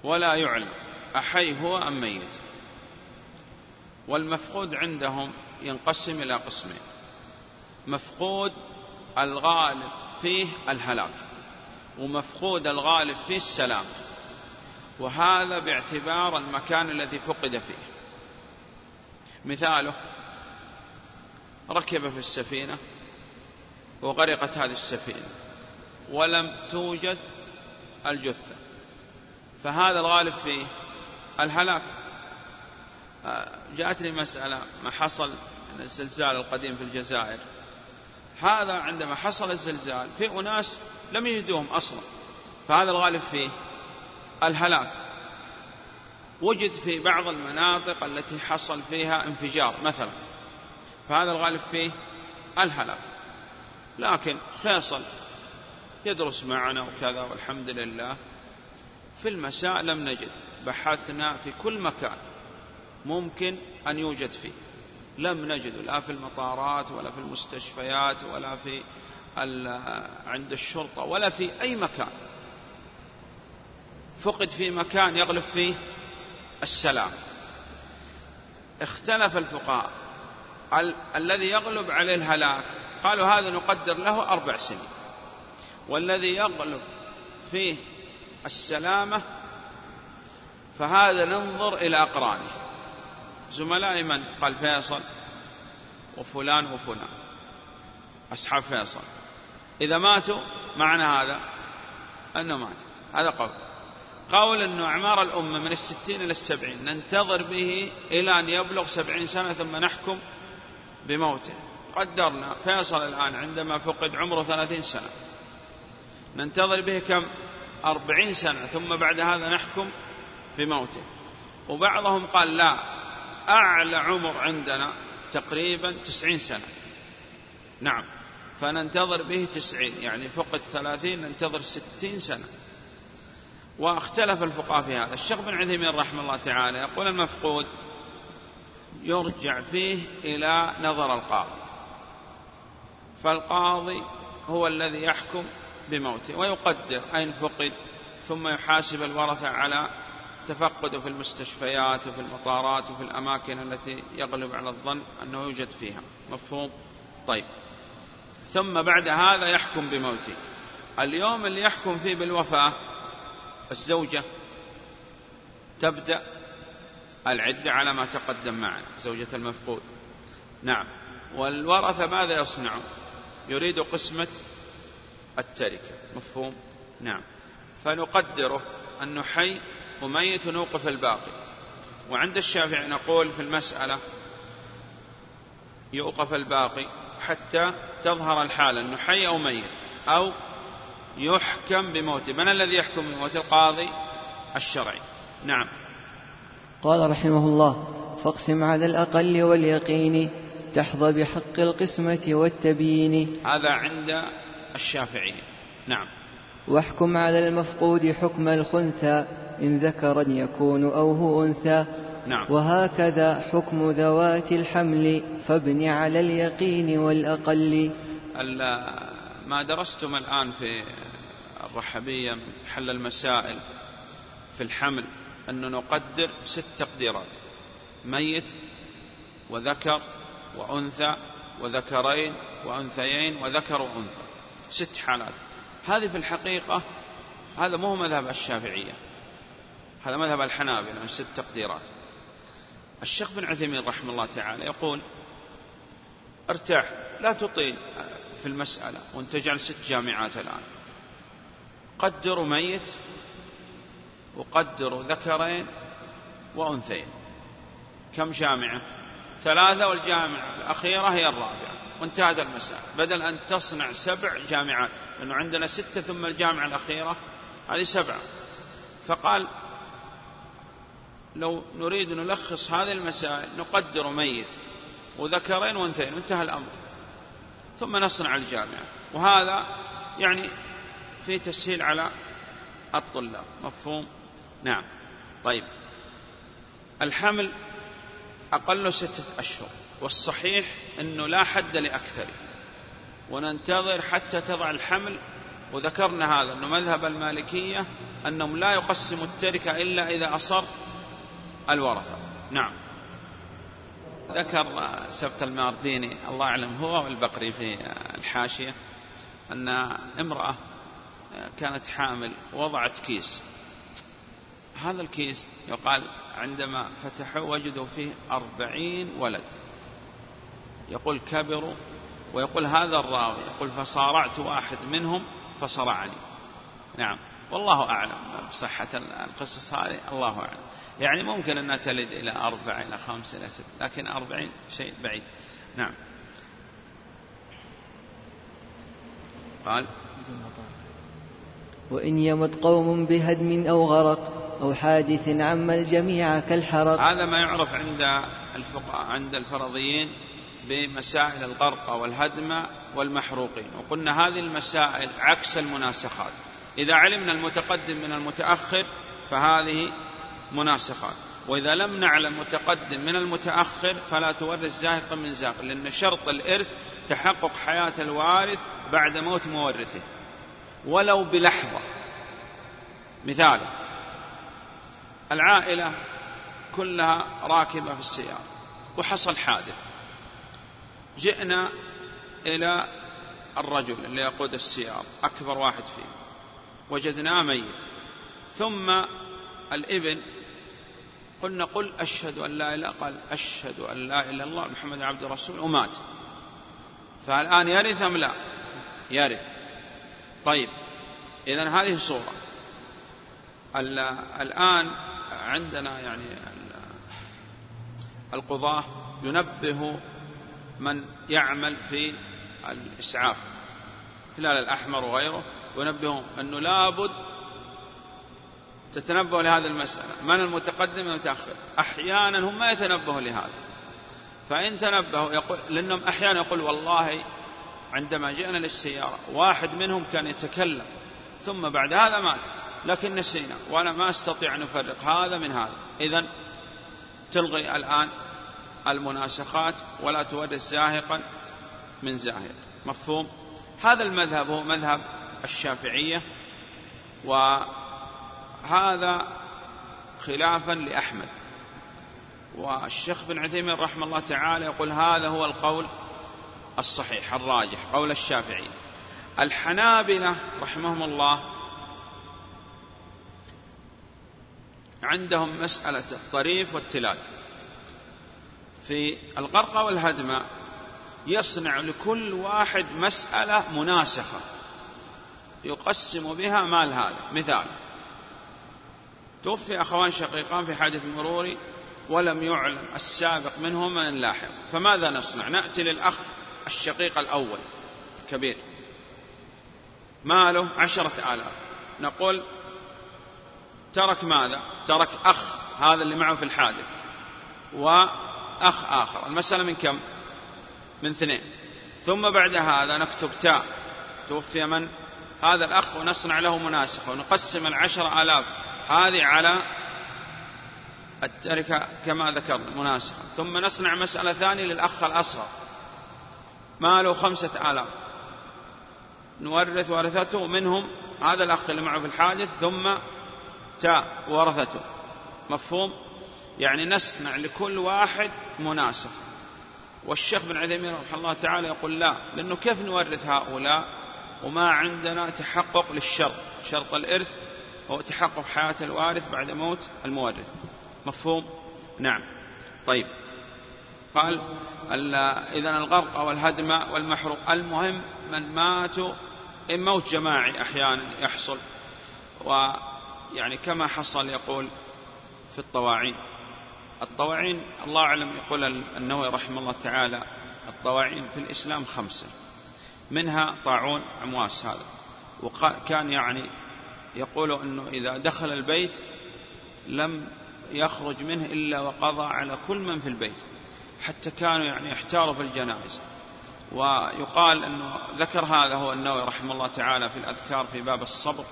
ولا يعلم أحي هو أم ميت. والمفقود عندهم ينقسم إلى قسمين. مفقود الغالب فيه الهلاك ومفقود الغالب فيه السلام وهذا باعتبار المكان الذي فقد فيه. مثاله ركب في السفينة وغرقت هذه السفينة ولم توجد الجثة. فهذا الغالب فيه الهلاك. آه، جاءتني مسألة ما حصل من الزلزال القديم في الجزائر. هذا عندما حصل الزلزال في أناس لم يجدوهم أصلا. فهذا الغالب فيه الهلاك. وجد في بعض المناطق التي حصل فيها انفجار مثلا. فهذا الغالب فيه الهلاك. لكن فيصل يدرس معنا وكذا والحمد لله. في المساء لم نجد بحثنا في كل مكان ممكن أن يوجد فيه. لم نجد لا في المطارات ولا في المستشفيات ولا في عند الشرطة ولا في أي مكان. فقد في مكان يغلب فيه السلام. اختلف الفقهاء ال- الذي يغلب عليه الهلاك. قالوا هذا نقدر له أربع سنين. والذي يغلب فيه السلامة فهذا ننظر إلى أقرانه. زملائي من؟ قال فيصل وفلان وفلان. أصحاب فيصل. إذا ماتوا معنى هذا؟ أنه مات. هذا قول. قول أنه أعمار الأمة من الستين إلى السبعين ننتظر به إلى أن يبلغ سبعين سنة ثم نحكم بموته. قدرنا فيصل الآن عندما فقد عمره ثلاثين سنة. ننتظر به كم؟ أربعين سنة ثم بعد هذا نحكم بموته. وبعضهم قال لا أعلى عمر عندنا تقريبا تسعين سنة. نعم فننتظر به تسعين يعني فقد ثلاثين ننتظر ستين سنة. واختلف الفقهاء في هذا. الشيخ بن عثيمين رحمه الله تعالى يقول المفقود يرجع فيه إلى نظر القاضي. فالقاضي هو الذي يحكم بموته ويقدر أين فقد ثم يحاسب الورثة على تفقده في المستشفيات وفي المطارات وفي الأماكن التي يغلب على الظن أنه يوجد فيها. مفهوم؟ طيب. ثم بعد هذا يحكم بموته. اليوم اللي يحكم فيه بالوفاة الزوجة تبدأ العدة على ما تقدم معنا زوجة المفقود. نعم. والورثة ماذا يصنعون؟ يريد قسمة التركة. مفهوم؟ نعم. فنقدره أنه حي وميت ونوقف الباقي. وعند الشافعي نقول في المسألة يوقف الباقي حتى تظهر الحالة أنه حي أو ميت أو يحكم بموته. من الذي يحكم بموت؟ القاضي الشرعي. نعم. قال رحمه الله فاقسم على الأقل واليقين تحظى بحق القسمة والتبيين. هذا عند الشافعي. نعم. واحكم على المفقود حكم الخنثى إن ذكرا يكون أو هو أنثى. نعم. وهكذا حكم ذوات الحمل فابن على اليقين والأقل. ما درستم الآن في الرحبية حل المسائل في الحمل. أن نقدر ست تقديرات. ميت وذكر وأنثى وذكرين وأنثيين وذكر وأنثى. ست حالات. هذه في الحقيقة هذا مو مذهب الشافعية. هذا مذهب الحنابلة ست تقديرات. الشيخ بن عثيمين رحمه الله تعالى يقول ارتاح لا تطيل في المسألة وانت تجعل ست جامعات الآن. قدروا ميت وقدروا ذكرين وأنثيين. كم جامعة؟ ثلاثة والجامعة الأخيرة هي الرابعة. وانتهت المسألة. بدل أن تصنع سبع جامعات لأنه عندنا ستة ثم الجامعة الأخيرة هذه سبعة. فقال لو نريد نلخص هذه المسائل نقدر ميت. وذكرين وأنثيين. وانتهى الأمر. ثم نصنع الجامعة. وهذا يعني في تسهيل على الطلاب. مفهوم؟ نعم. طيب. الحمل أقل ستة أشهر والصحيح أنه لا حد لأكثره. وننتظر حتى تضع الحمل وذكرنا هذا أنه مذهب المالكية أنهم لا يقسموا التركة إلا إذا أصر الورثة. نعم. ذكر سبت المارديني الله أعلم هو والبقري في الحاشية أن امرأة كانت حامل وضعت كيس. هذا الكيس يقال عندما فتحوا وجدوا فيه أربعين ولد. يقول كبروا ويقول هذا الراوي يقول فصارعت واحد منهم فصرعني. نعم والله أعلم بصحة القصص هذه الله أعلم. يعني ممكن أنها تلد إلى أربع إلى خمس إلى ست لكن أربعين شيء بعيد. نعم. قال وإن يمت قوم بهدم أو غرق أو حادث عم الجميع كالحرق. هذا ما يعرف عند الفقهاء عند الفرضيين بمسائل الغرق والهدم والمحروقين. وقلنا هذه المسائل عكس المناسخات. إذا علمنا المتقدم من المتأخر فهذه مناسخات. وإذا لم نعلم متقدم من المتأخر فلا تورث زاهقا من زاق لأن شرط الإرث تحقق حياة الوارث بعد موت مورثه. ولو بلحظة مثال العائلة كلها راكبة في السيارة وحصل حادث. جئنا إلى الرجل اللي يقود السيارة أكبر واحد فيه. وجدناه ميت. ثم الإبن قلنا قل أشهد أن لا إله قال أشهد أن لا إله إلا الله محمد عبد الرسول ومات. فالآن يرث أم لا؟ يرث. طيب إذا هذه صورة الآن عندنا يعني القضاة ينبه من يعمل في الإسعاف هلال الأحمر وغيره ينبههم أنه لابد تتنبه لهذه المسألة. من المتقدم والمتأخر؟ أحيانا هم ما يتنبهوا لهذا. فإن تنبهوا يقول لأنهم أحيانا يقول والله عندما جئنا للسيارة واحد منهم كان يتكلم ثم بعد هذا مات. لكن نسينا وأنا ما أستطيع أن أفرق. هذا من هذا. إذا تلغي الآن المناسخات ولا تورث زاهقا من زاهق. مفهوم؟ هذا المذهب هو مذهب الشافعية وهذا خلافا لأحمد. والشيخ بن عثيمين رحمه الله تعالى يقول هذا هو القول الصحيح الراجح قول الشافعي. الحنابلة رحمهم الله عندهم مسألة الطريف والتلاد في الغرقة والهدم يصنع لكل واحد مسألة مناسخة. يقسم بها مال هذا. مثال. توفي أخوان شقيقان في حادث مروري ولم يعلم السابق منهما اللاحق. فماذا نصنع؟ نأتي للأخ الشقيق الأول. كبير. ماله؟ عشرة آلاف. نقول ترك ماذا؟ ترك أخ هذا اللي معه في الحادث وأخ آخر. المسألة من كم؟ من اثنين. ثم بعد هذا نكتب تاء توفي من؟ هذا الأخ ونصنع له مناسخة ونقسم العشر آلاف. هذه على التركة كما ذكرنا مناسخة. ثم نصنع مسألة ثانية للأخ الأصغر. ماله خمسة آلاف. نورث ورثته منهم هذا الأخ اللي معه في الحادث ثم تاء ورثته. مفهوم؟ يعني نصنع لكل واحد مناسخ. والشيخ بن عثيمين رحمه الله تعالى يقول لا لأنه كيف نورث هؤلاء وما عندنا تحقق للشرط شرط الإرث هو تحقق حياة الوارث بعد موت المورث. مفهوم؟ نعم. طيب. قال إذا الغرق والهدم والمحروق. المهم من ماتوا موت جماعي أحيانا يحصل. ويعني كما حصل يقول في الطواعين. الطواعين الله أعلم يقول النووي رحمه الله تعالى الطواعين في الإسلام خمسة. منها طاعون عمواس هذا. وكان يعني يقول أنه إذا دخل البيت لم يخرج منه إلا وقضى على كل من في البيت. حتى كانوا يعني يحتاروا في الجنائز. ويقال أنه ذكر هذا هو النووي رحمه الله تعالى في الأذكار في باب الصبر.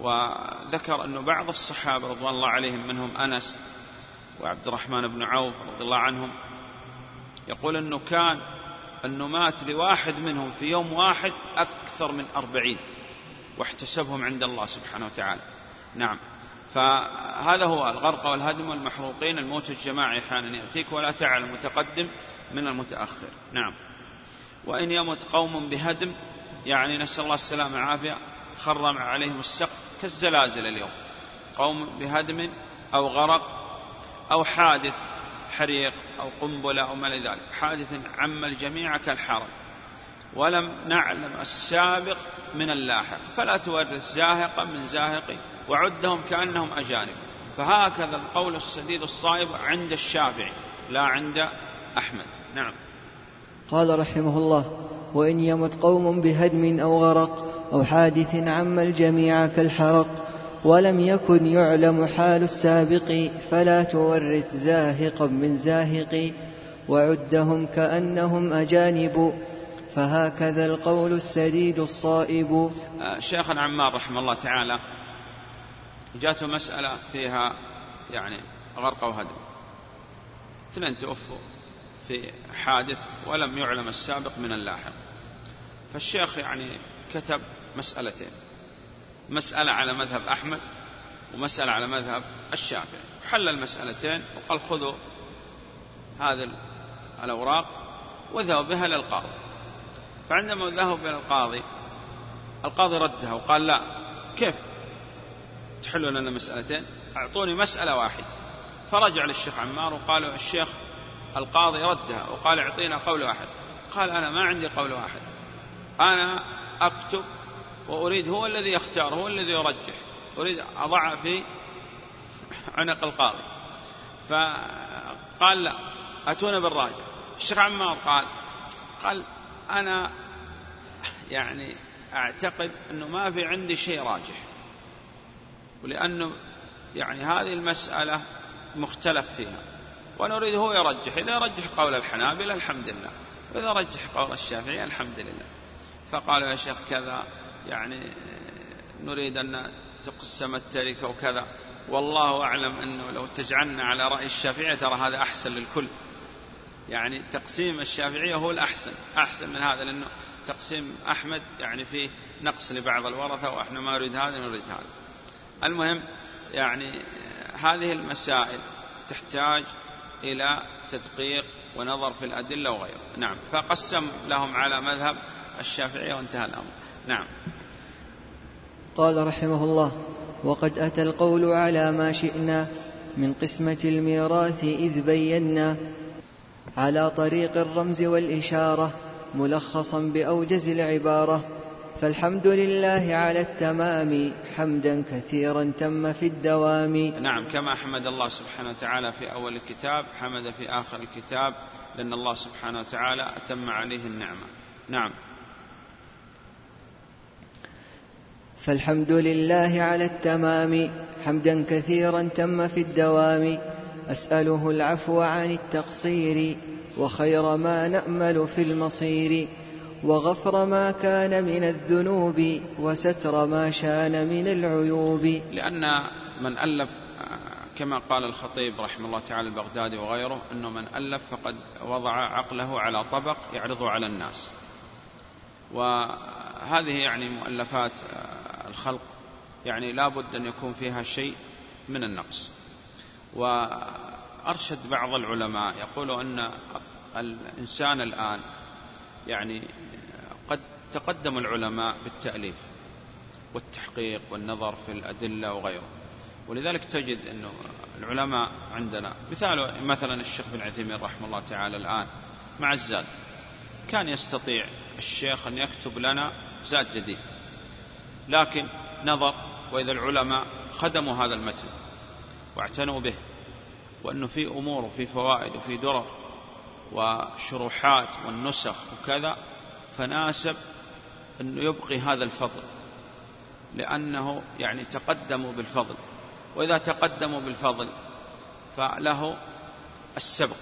وذكر أنه بعض الصحابة رضوان الله عليهم منهم أنس وعبد الرحمن بن عوف رضي الله عنهم يقول أنه كان أنه مات لواحد منهم في يوم واحد أكثر من أربعين واحتسبهم عند الله سبحانه وتعالى. نعم. فهذا هو الغرق والهدم والمحروقين الموت الجماعي أحيانا يأتيك ولا تعلم متقدم من المتأخر. نعم. وإن يمت قوم بهدم يعني نسأل الله السلامة والعافية. خرم عليهم السقف كالزلازل اليوم. قوم بهدم أو غرق أو حادث حريق أو قنبلة أو ما ذلك. حادث عم الجميع كالحرم. ولم نعلم السابق من اللاحق. فلا تورث زاهقا من زاهق وعدهم كأنهم أجانب. فهكذا القول السديد الصائب عند الشافعي لا عند أحمد. نعم. قال رحمه الله وإن يمت قوم بهدم أو غرق أو حادث عم الجميع كالحرق ولم يكن يعلم حال السابق فلا تورث زاهقا من زاهق وعدهم كأنهم أجانب فهكذا القول السديد الصائب. آه، شيخنا عمار رحمه الله تعالى جاءته مسألة فيها يعني غرق وهدم. اثنين توفوا في حادث ولم يعلم السابق من اللاحق. فالشيخ يعني كتب مسألتين. مسألة على مذهب أحمد ومسألة على مذهب الشافعي. حل المسألتين وقال خذوا هذه الأوراق وذهبوا بها للقاضي. فعندما ذهبوا إلى القاضي القاضي ردها وقال لا كيف تحلون لنا مسألتين؟ أعطوني مسألة واحدة. فرجع للشيخ عمار وقال الشيخ القاضي ردها وقال اعطينا قول واحد. قال أنا ما عندي قول واحد. أنا أكتب وأريد هو الذي يختار هو الذي يرجح. أريد أضعها في عنق القاضي. فقال لا أتونا بالراجع الشيخ عمار؟ قال قال أنا يعني أعتقد أنه ما في عندي شيء راجح. ولأنه يعني هذه المسألة مختلف فيها. وأنا أريد هو يرجح. إذا رجح قول الحنابلة الحمد لله. وإذا رجح قول الشافعي الحمد لله. فقال يا شيخ كذا. يعني نريد أن تقسم التركة وكذا والله أعلم أنه لو تجعلنا على رأي الشافعية ترى هذا أحسن للكل. يعني تقسيم الشافعية هو الأحسن أحسن من هذا لأنه تقسيم أحمد يعني فيه نقص لبعض الورثة وإحنا ما نريد هذا نريد هذا. المهم يعني هذه المسائل تحتاج إلى تدقيق ونظر في الأدلة وغيره نعم فقسم لهم على مذهب الشافعية وانتهى الأمر. نعم. قال رحمه الله وقد أتى القول على ما شئنا من قسمة الميراث إذ بينا على طريق الرمز والإشارة ملخصا بأوجز العبارة فالحمد لله على التمام حمدا كثيرا تم في الدوام. نعم كما حمد الله سبحانه وتعالى في أول الكتاب حمد في آخر الكتاب لأن الله سبحانه وتعالى أتم عليه النعمة. نعم. فالحمد لله على التمام. حمدا كثيرا تم في الدوام. أسأله العفو عن التقصير. وخير ما نأمل في المصير. وغفر ما كان من الذنوب. وستر ما شان من العيوب. لأن من ألف كما قال الخطيب رحمه الله تعالى البغدادي وغيره أنه من ألف فقد وضع عقله على طبق يعرضه على الناس. وهذه يعني مؤلفات الخلق. يعني لا بد أن يكون فيها شيء من النقص. وأرشد بعض العلماء يقول أن الإنسان الآن يعني قد تقدم العلماء بالتأليف والتحقيق والنظر في الأدلة وغيره. ولذلك تجد أنه العلماء عندنا مثال مثلا الشيخ بن عثيمين رحمه الله تعالى الآن مع الزاد. كان يستطيع الشيخ أن يكتب لنا زاد جديد. لكن نظر وإذا العلماء خدموا هذا المتن واعتنوا به وأنه في أمور وفي فوائد وفي درر وشروحات والنسخ وكذا فناسب أنه يبقي هذا الفضل لأنه يعني تقدموا بالفضل. وإذا تقدموا بالفضل فله السبق.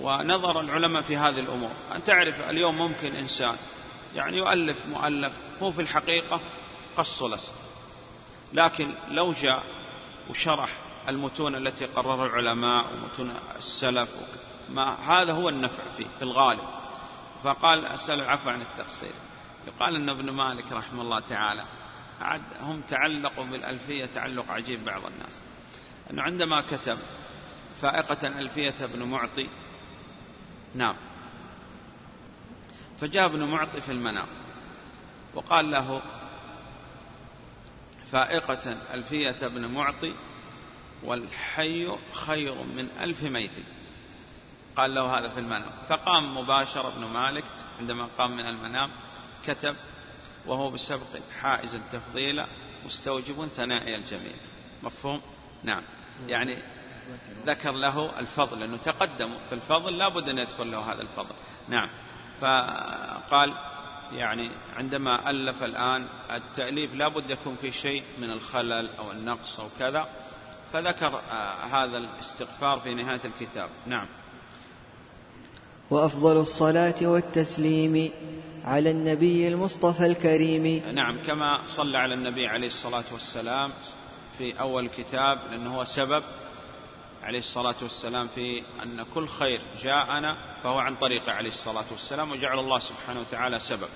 ونظر العلماء في هذه الأمور. أن تعرف اليوم ممكن إنسان يعني يؤلف مؤلف هو في الحقيقة قص لص لكن لو جاء وشرح المتون التي قررها العلماء ومتون السلف ما هذا هو النفع فيه في الغالب. فقال أسأل العفو عن التقصير. يقال أن ابن مالك رحمه الله تعالى هم تعلقوا بالألفية تعلق عجيب بعض الناس. أنه عندما كتب فائقة ألفية ابن معطي نعم فجاء ابن معطي في المنام وقال له فائقة ألفية ابن معطي والحي خير من ألف ميت. قال له هذا في المنام. فقام مباشر ابن مالك عندما قام من المنام كتب وهو بسبق حائز تفضيلا مستوجب ثناء الجميل مفهوم؟ نعم. يعني ذكر له الفضل لأنه تقدم في الفضل لا بد أن يذكر له هذا الفضل. نعم. فقال يعني عندما ألف الآن التأليف لا بد يكون في شيء من الخلل أو النقص أو كذا فذكر آه، هذا الاستغفار في نهاية الكتاب. نعم. وأفضل الصلاة والتسليم على النبي المصطفى الكريم. نعم كما صلى على النبي عليه الصلاة والسلام في أول الكتاب لأنه هو سبب عليه الصلاة والسلام في أن كل خير جاءنا فهو عن طريقه عليه الصلاة والسلام وجعل الله سبحانه وتعالى سبب.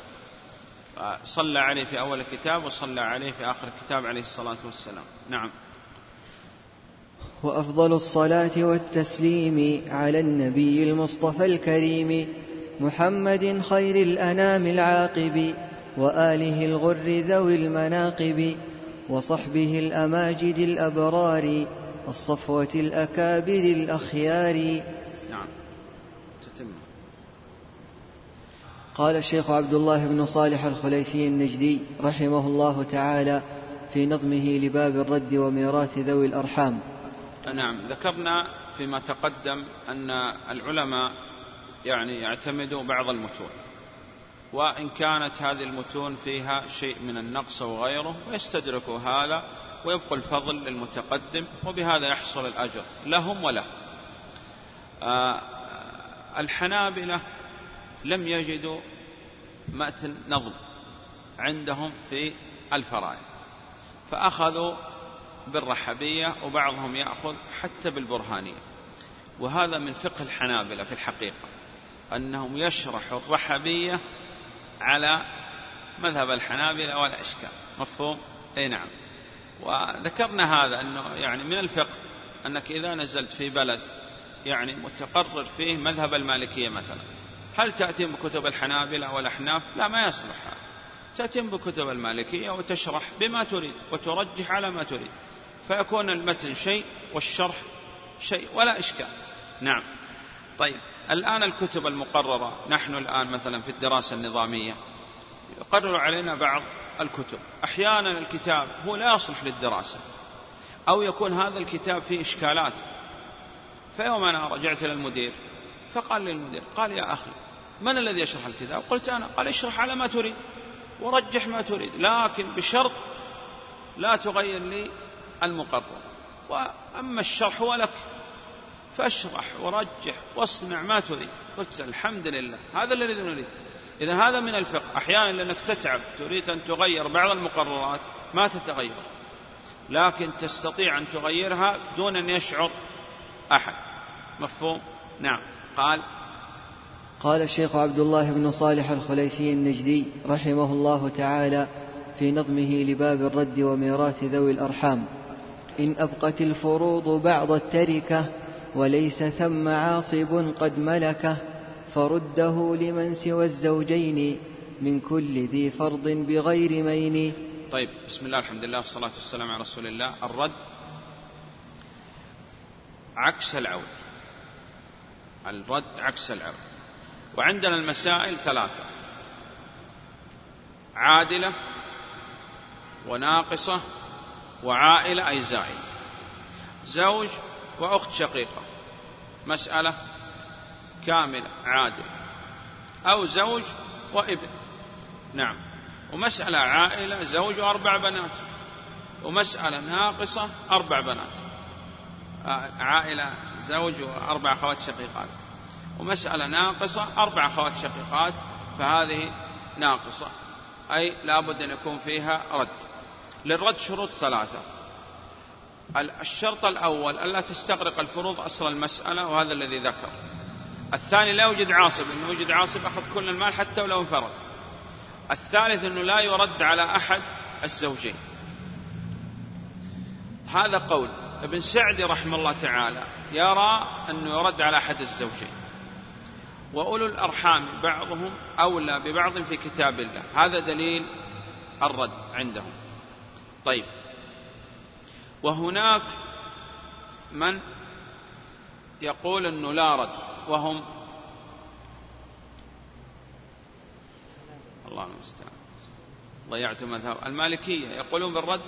صلى عليه في أول الكتاب وصلى عليه في آخر الكتاب عليه الصلاة والسلام. نعم. وأفضل الصلاة والتسليم على النبي المصطفى الكريم محمد خير الأنام العاقب وآله الغر ذوي المناقب وصحبه الأماجد الأبرار الصفوة الأكابر الأخيار. نعم. تتم. قال الشيخ عبد الله بن صالح الخليفي النجدي رحمه الله تعالى في نظمه لباب الرد وميراث ذوي الأرحام. نعم. ذكرنا فيما تقدم أن العلماء يعني يعتمدوا بعض المتون وإن كانت هذه المتون فيها شيء من النقص وغيره ويستدركوا هذا ويبقى الفضل للمتقدم وبهذا يحصل الأجر لهم وله. آه الحنابلة لم يجدوا متن نظم عندهم في الفرائض فأخذوا بالرحبية وبعضهم يأخذ حتى بالبرهانية. وهذا من فقه الحنابلة في الحقيقة أنهم يشرحوا الرحبية على مذهب الحنابلة ولا إشكال مفهوم؟ أي نعم. وذكرنا هذا أنه يعني من الفقه أنك إذا نزلت في بلد يعني متقرر فيه مذهب المالكية مثلا هل تأتي بكتب الحنابلة والأحناف؟ لا ما يصلح. هذا تأتي بكتب المالكية وتشرح بما تريد وترجح على ما تريد فيكون المتن شيء والشرح شيء ولا إشكال. نعم. طيب الآن الكتب المقررة نحن الآن مثلا في الدراسة النظامية يقرر علينا بعض الكتب. أحيانا الكتاب هو لا يصلح للدراسة. أو يكون هذا الكتاب فيه إشكالات. فيوم أنا رجعت إلى المدير فقال لي المدير قال يا أخي من الذي يشرح الكتاب؟ قلت أنا قال اشرح على ما تريد ورجح ما تريد لكن بشرط لا تغير لي المقرر. وأما الشرح هو لك. فاشرح ورجح واصنع ما تريد. قلت الحمد لله هذا الذي نريد. إذا هذا من الفقه. أحيانا لأنك تتعب تريد أن تغير بعض المقررات ما تتغير. لكن تستطيع أن تغيرها دون أن يشعر أحد. مفهوم؟ نعم. قال قال الشيخ عبد الله بن صالح الخليفي النجدي رحمه الله تعالى في نظمه لباب الرد وميراث ذوي الأرحام إن أبقت الفروض بعض التركة وليس ثم عاصب قد ملكه. فرده لمن سوى الزوجين من كل ذي فرض بغير مين. طيب بسم الله الحمد لله والصلاة والسلام على رسول الله. الرد عكس العود. الرد عكس العود. وعندنا المسائل ثلاثة عادلة وناقصة وعائلة أي زائد. زوج وأخت شقيقة. مسألة كاملة عادل. أو زوج وابن. نعم. ومسألة عائلة زوج وأربع بنات. ومسألة ناقصة أربع بنات. عائلة زوج وأربع أخوات شقيقات. ومسألة ناقصة أربع أخوات شقيقات. فهذه ناقصة. أي لابد أن يكون فيها رد. للرد شروط ثلاثة. الشرط الأول ألا تستغرق الفروض أصل المسألة وهذا الذي ذكر. الثاني لا يوجد عاصب إنه يوجد عاصب أخذ كل المال حتى ولو انفرد. الثالث أنه لا يرد على أحد الزوجين. هذا قول ابن سعدي رحمه الله تعالى يرى أنه يرد على أحد الزوجين. وأولو الأرحام بعضهم أولى ببعض في كتاب الله. هذا دليل الرد عندهم. طيب. وهناك من يقول أنه لا رد. وهم الله المستعان. ضيعت مذهب المالكية. يقولون بالرد؟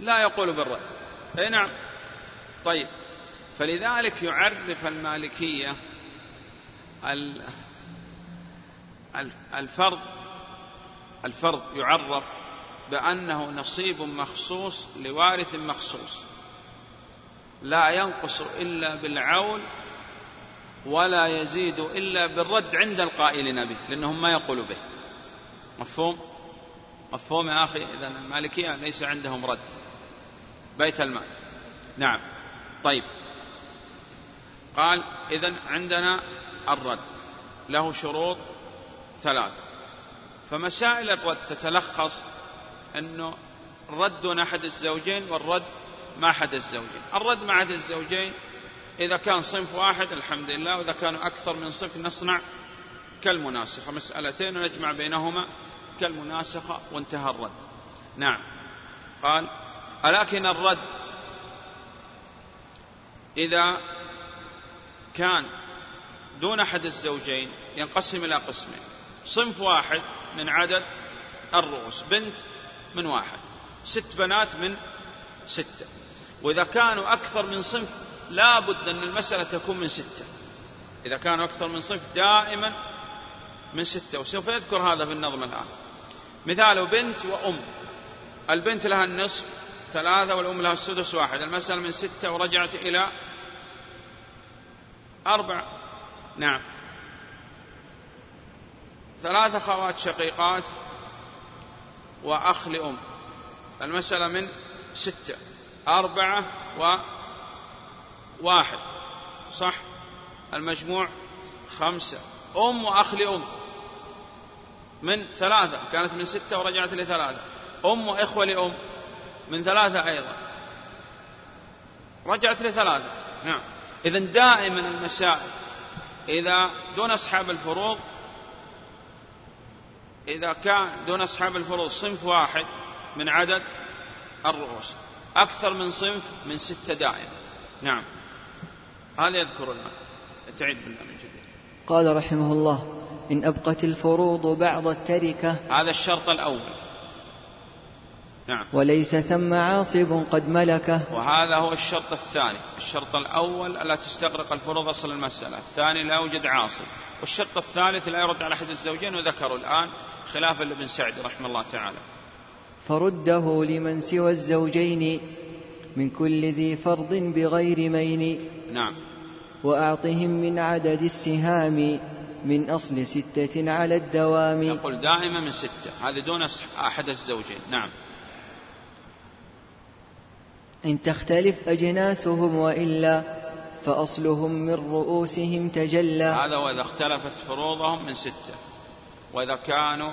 لا يقول بالرد. أي نعم. طيب. فلذلك يعرف المالكية الفرض الفرض يعرف بأنه نصيب مخصوص لوارث مخصوص. لا ينقص إلا بالعول ولا يزيد إلا بالرد عند القائلين به لأنهم ما يقولوا به. مفهوم؟ مفهوم يا أخي؟ إذا المالكية ليس عندهم رد. بيت المال. نعم. طيب. قال إذا عندنا الرد. له شروط ثلاث. فمسائل الرد تتلخص أنه دون أحد الزوجين والرد مع أحد الزوجين. الرد مع أحد الزوجين إذا كان صنف واحد الحمد لله. وإذا كانوا أكثر من صنف نصنع كالمناسخة. مسألتين ونجمع بينهما كالمناسخة وانتهى الرد. نعم. قال ولكن الرد إذا كان دون أحد الزوجين ينقسم إلى قسمين. صنف واحد من عدد الرؤوس بنت من واحد ست بنات من ستة. وإذا كانوا أكثر من صنف لا بد أن المسألة تكون من ستة. إذا كانوا أكثر من صنف دائما من ستة. وسوف يذكر هذا في النظم الآن. مثاله بنت وأم. البنت لها النصف ثلاثة والأم لها السدس واحد. المسألة من ستة ورجعت إلى أربعة. نعم. ثلاث أخوات شقيقات وأخ لأم. المسألة من ستة. أربعة وواحد صح؟ المجموع خمسة. أم وأخ لأم. من ثلاثة. كانت من ستة ورجعت لثلاثة. أم وإخوة لأم. من ثلاثة أيضا. رجعت لثلاثة. نعم. إذا دائما المسائل. إذا دون أصحاب الفروض إذا كان دون أصحاب الفروض صنف واحد من عدد الرؤوس. أكثر من صنف من ستة دائما. نعم. هذا يذكر لنا تعيد بالله من جديد. قال رحمه الله إن أبقت الفروض بعض التركة هذا الشرط الأول. نعم. وليس ثم عاصب قد ملكه. وهذا هو الشرط الثاني. الشرط الأول ألا تستغرق الفروض أصل المسألة. الثاني لا يوجد عاصب. والشرط الثالث لا يرد على أحد الزوجين وذكروا الآن خلافا لابن سعد رحمه الله تعالى. فرده لمن سوى الزوجين من كل ذي فرض بغير مين. نعم. وأعطهم من عدد السهام من أصل ستة على الدوام. يقول دائما من ستة. هذه دون أحد الزوجين. نعم. إن تختلف أجناسهم وإلا فأصلهم من رؤوسهم تجلى. هذا وإذا اختلفت فروضهم من ستة. وإذا كانوا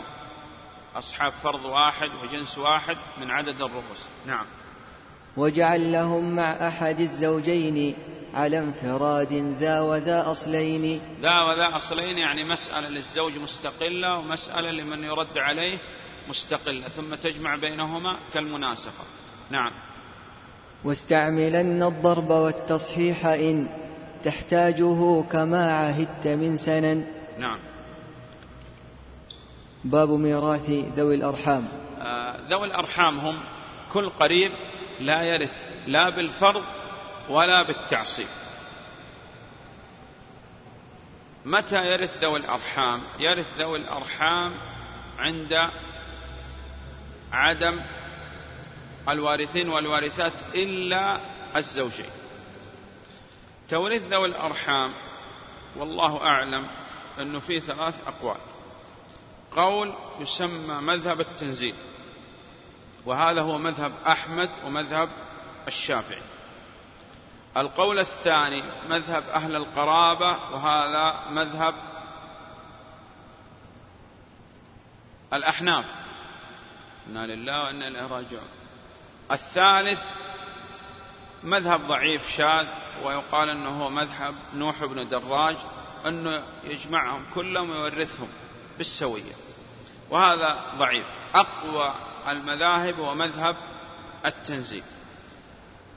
أصحاب فرض واحد وجنس واحد من عدد الرؤوس. نعم. وجعل لهم مع أحد الزوجين على انفراد ذا وذا أصلين. ذا وذا أصلين يعني مسألة للزوج مستقلة ومسألة لمن يرد عليه مستقلة ثم تجمع بينهما كالمناسخة نعم. واستعملن الضرب والتصحيح إن تحتاجه كما عهدت من سنن. نعم. باب ميراث ذوي الأرحام. آه ذوي الأرحام هم كل قريب لا يرث لا بالفرض ولا بالتعصيب. متى يرث ذوي الأرحام؟ يرث ذوي الأرحام عند عدم الوارثين والوارثات إلا الزوجين. تورث ذوي الأرحام والله أعلم أنه في ثلاث أقوال. قول يسمى مذهب التنزيل. وهذا هو مذهب أحمد ومذهب الشافعي. القول الثاني مذهب أهل القرابة وهذا مذهب الأحناف. إنا لله وإنا إليه راجعون. الثالث مذهب ضعيف شاذ ويقال أنه هو مذهب نوح بن دراج أنه يجمعهم كلهم ويورثهم بالسوية. وهذا ضعيف. أقوى المذاهب ومذهب التنزيل.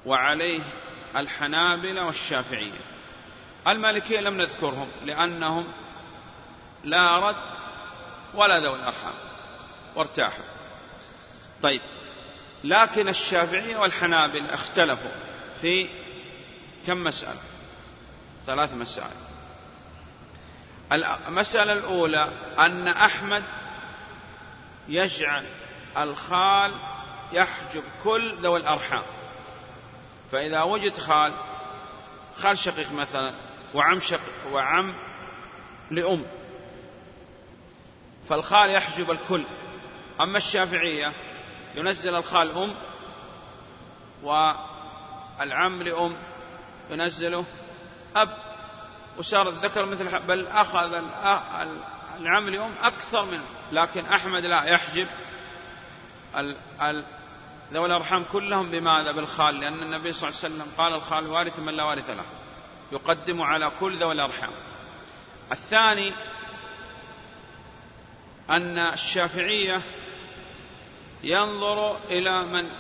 وعليه الحنابلة والشافعية. المالكية لم نذكرهم لأنهم لا رد ولا ذوي الأرحام. وارتاحوا. طيب. لكن الشافعية والحنابلة اختلفوا في كم مسألة؟ ثلاث مسائل. المسألة الأولى أن أحمد يجعل الخال يحجب كل ذوي الأرحام. فإذا وجد خال خال شقيق مثلا وعم شقيق وعم لأم فالخال يحجب الكل. أما الشافعية ينزل الخال أم والعم لأم ينزله أب. وصار الذكر مثل بل أخذ العم لأم أكثر منه لكن أحمد لا يحجب. ذوي الأرحام كلهم بماذا؟ بالخال لأن النبي صلى الله عليه وسلم قال الخال وارث من لا وارث له يقدم على كل ذوي الأرحام. الثاني أن الشافعية ينظر إلى من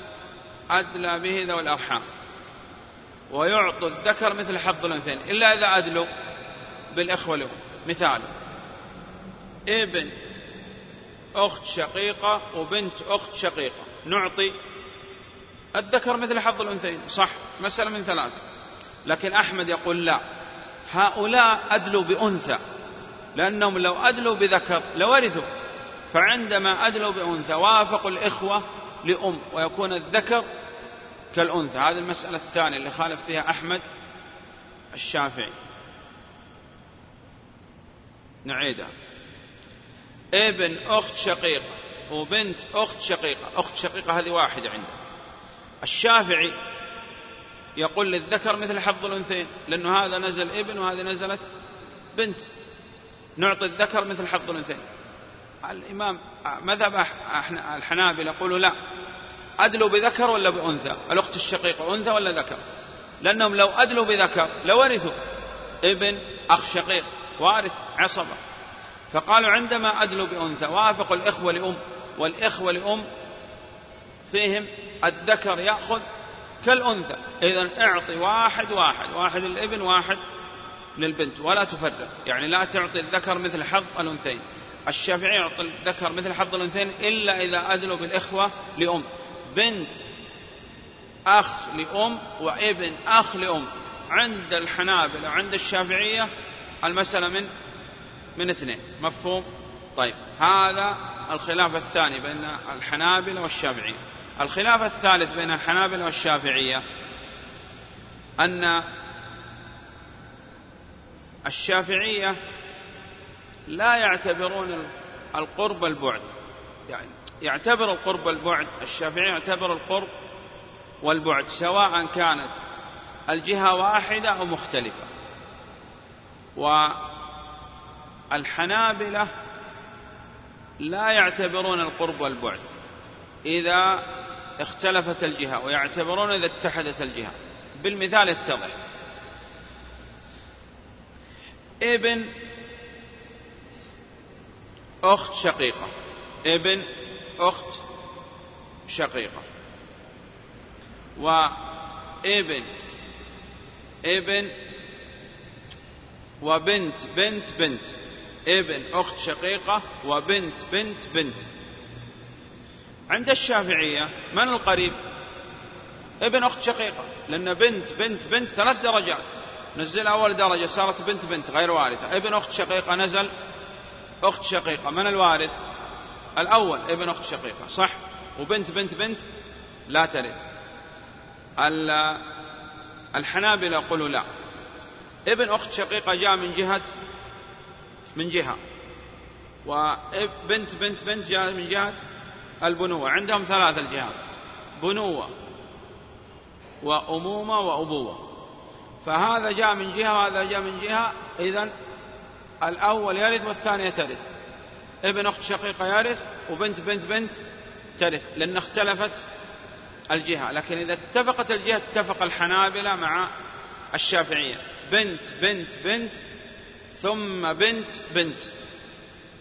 أدلى به ذوي الأرحام ويعطي الذكر مثل حظ الأنثيين إلا إذا أدلوا بالإخوة له مثال ابن أخت شقيقة وبنت أخت شقيقة. نعطي الذكر مثل حظ الأنثيين. صح مسألة من ثلاثة. لكن أحمد يقول لا. هؤلاء أدلوا بأنثى لأنهم لو أدلوا بذكر لورثوا. فعندما أدلوا بأنثى وافقوا الإخوة لأم ويكون الذكر كالأنثى. هذه المسألة الثانية اللي خالف فيها أحمد الشافعي. نعيدها. ابن أخت شقيقة وبنت أخت شقيقة أخت شقيقة هذه واحدة عنده الشافعي يقول للذكر مثل حظ الأنثيين لأنه هذا نزل ابن وهذه نزلت بنت. نعطي الذكر مثل حظ الأنثيين. الإمام مذهب الحنابل يقولوا لا. أدلوا بذكر ولا بأنثى؟ الأخت الشقيقة أنثى ولا ذكر؟ لأنهم لو أدلوا بذكر لورثوا ابن أخ شقيق وارث عصبة. فقالوا عندما أدلوا بأنثى وافقوا الإخوة لأم والإخوة لأم فيهم الذكر يأخذ كالأنثى. إذا اعطي واحد واحد واحد للابن واحد للبنت ولا تفرق. يعني لا تعطي الذكر مثل حظ الأنثيين. الشافعي يعطي الذكر مثل حظ الأنثيين إلا إذا أدلوا بالإخوة لأم. بنت أخ لأم وابن أخ لأم. عند الحنابلة وعند الشافعية المسألة من من اثنين مفهوم؟ طيب هذا الخلاف الثاني بين الحنابلة والشافعية. الخلاف الثالث بين الحنابلة والشافعية أن الشافعية لا يعتبرون القرب البعد. يعني يعتبر القرب البعد الشافعي يعتبر القرب والبعد سواء كانت الجهة واحدة أو مختلفة. والحنابلة لا يعتبرون القرب والبعد إذا اختلفت الجهة ويعتبرون إذا اتحدت الجهة. بالمثال يتضح ابن أخت شقيقة. ابن أخت شقيقة. وابن ابن وبنت بنت بنت. ابن أخت شقيقة وبنت بنت بنت. عند الشافعية من القريب؟ ابن أخت شقيقة لأن بنت بنت بنت ثلاث درجات. نزل أول درجة صارت بنت بنت غير وارثة. ابن أخت شقيقة نزل أخت شقيقة. من الوارث؟ الأول ابن أخت شقيقة صح؟ وبنت بنت بنت؟ لا ترث الحنابلة يقولوا لا. ابن أخت شقيقة جاء من جهة من جهة. وبنت بنت بنت جاء من جهة البنوة. عندهم ثلاث الجهات. بنوة وأمومة وأبوة. فهذا جاء من جهة وهذا جاء من جهة. إذا الأول يرث والثانية ترث. ابن أخت شقيقة يرث وبنت بنت بنت ترث. لأن اختلفت الجهة. لكن إذا اتفقت الجهة اتفق الحنابلة مع الشافعية. بنت بنت بنت ثم بنت بنت.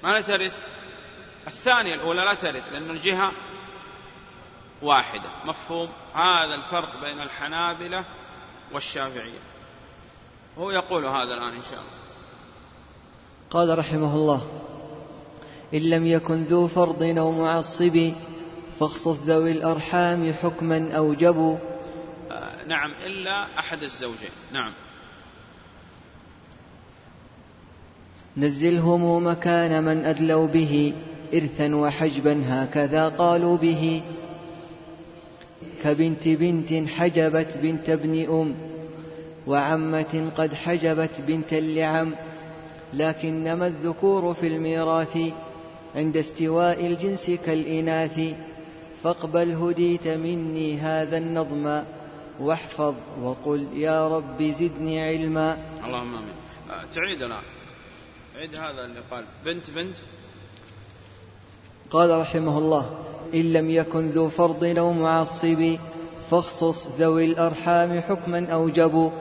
ما لا ترث؟ الثانية الأولى لا ترث لأن الجهة واحدة. مفهوم؟ هذا الفرق بين الحنابلة والشافعية. هو يقول هذا الآن إن شاء الله. قال رحمه الله إن لم يكن ذو فرض أو معصب فاخصص ذوي الأرحام حكما أوجبوا آه نعم إلا أحد الزوجين. نعم. نزلهم مكان من أدلوا به إرثا وحجبا هكذا قالوا به. كبنت بنت حجبت بنت ابن أم وعمة قد حجبت بنت لعم لكنما الذكور في الميراث عند استواء الجنس كالإناث. فاقبل هديت مني هذا النظم واحفظ وقل يا رب زدني علما. اللهم آمين. آه، تعيد الان عيد هذا اللي قال. بنت بنت. قال رحمه الله إن لم يكن ذو فرض أو معصب فاخصص ذوي الأرحام حكما أوجبوا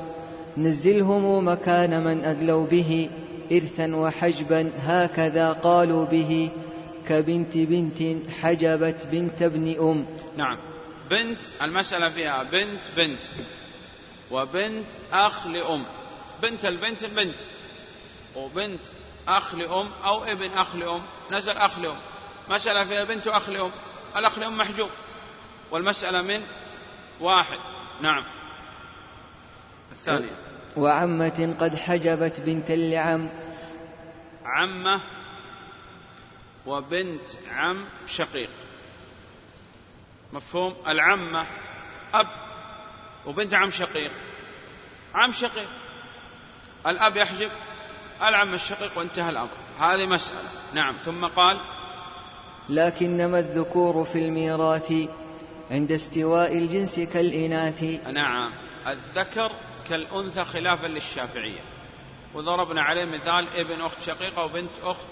نزلهم مكان من أدلوا به إرثا وحجبا هكذا قالوا به. كبنت بنت حجبت بنت ابن أم. نعم. بنت المسألة فيها بنت بنت وبنت أخ لأم. بنت البنت بنت وبنت أخ لأم أو ابن أخ لأم نزل أخ لأم مسألة فيها بنت أخ لأم الأخ لأم محجوب. والمسألة من واحد. نعم. الثانية. وعمة قد حجبت بنت لعم عمة وبنت عم شقيق. مفهوم؟ العمة أب وبنت عم شقيق. عم شقيق. الأب يحجب. العم الشقيق وانتهى الأمر. هذه مسألة. نعم. ثم قال لكنما الذكور في الميراث عند استواء الجنس كالإناث. نعم. الذكر كالأنثى خلافا للشافعية. وضربنا عليه مثال ابن أخت شقيقة وبنت أخت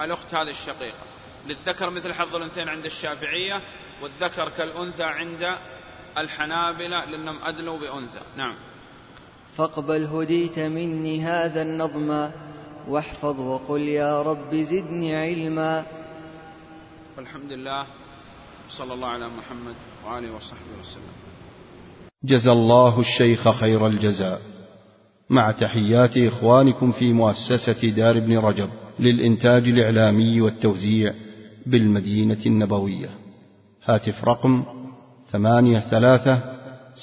الأخت هذه الشقيقة. للذكر مثل حظ الأنثيين عند الشافعية والذكر كالأنثى عند الحنابلة لأنهم أدلوا بأنثى. نعم. فاقبل هديت مني هذا النظم واحفظ وقل يا رب زدني علما. والحمد لله صلى الله على محمد وآله وصحبه وسلم. جزى الله الشيخ خير الجزاء. مع تحيات إخوانكم في مؤسسة دار ابن رجب للإنتاج الإعلامي والتوزيع بالمدينة النبوية. هاتف رقم ثمانية ثلاثة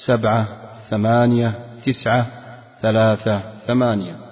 سبعة ثمانية تسعة ثلاثة ثمانية.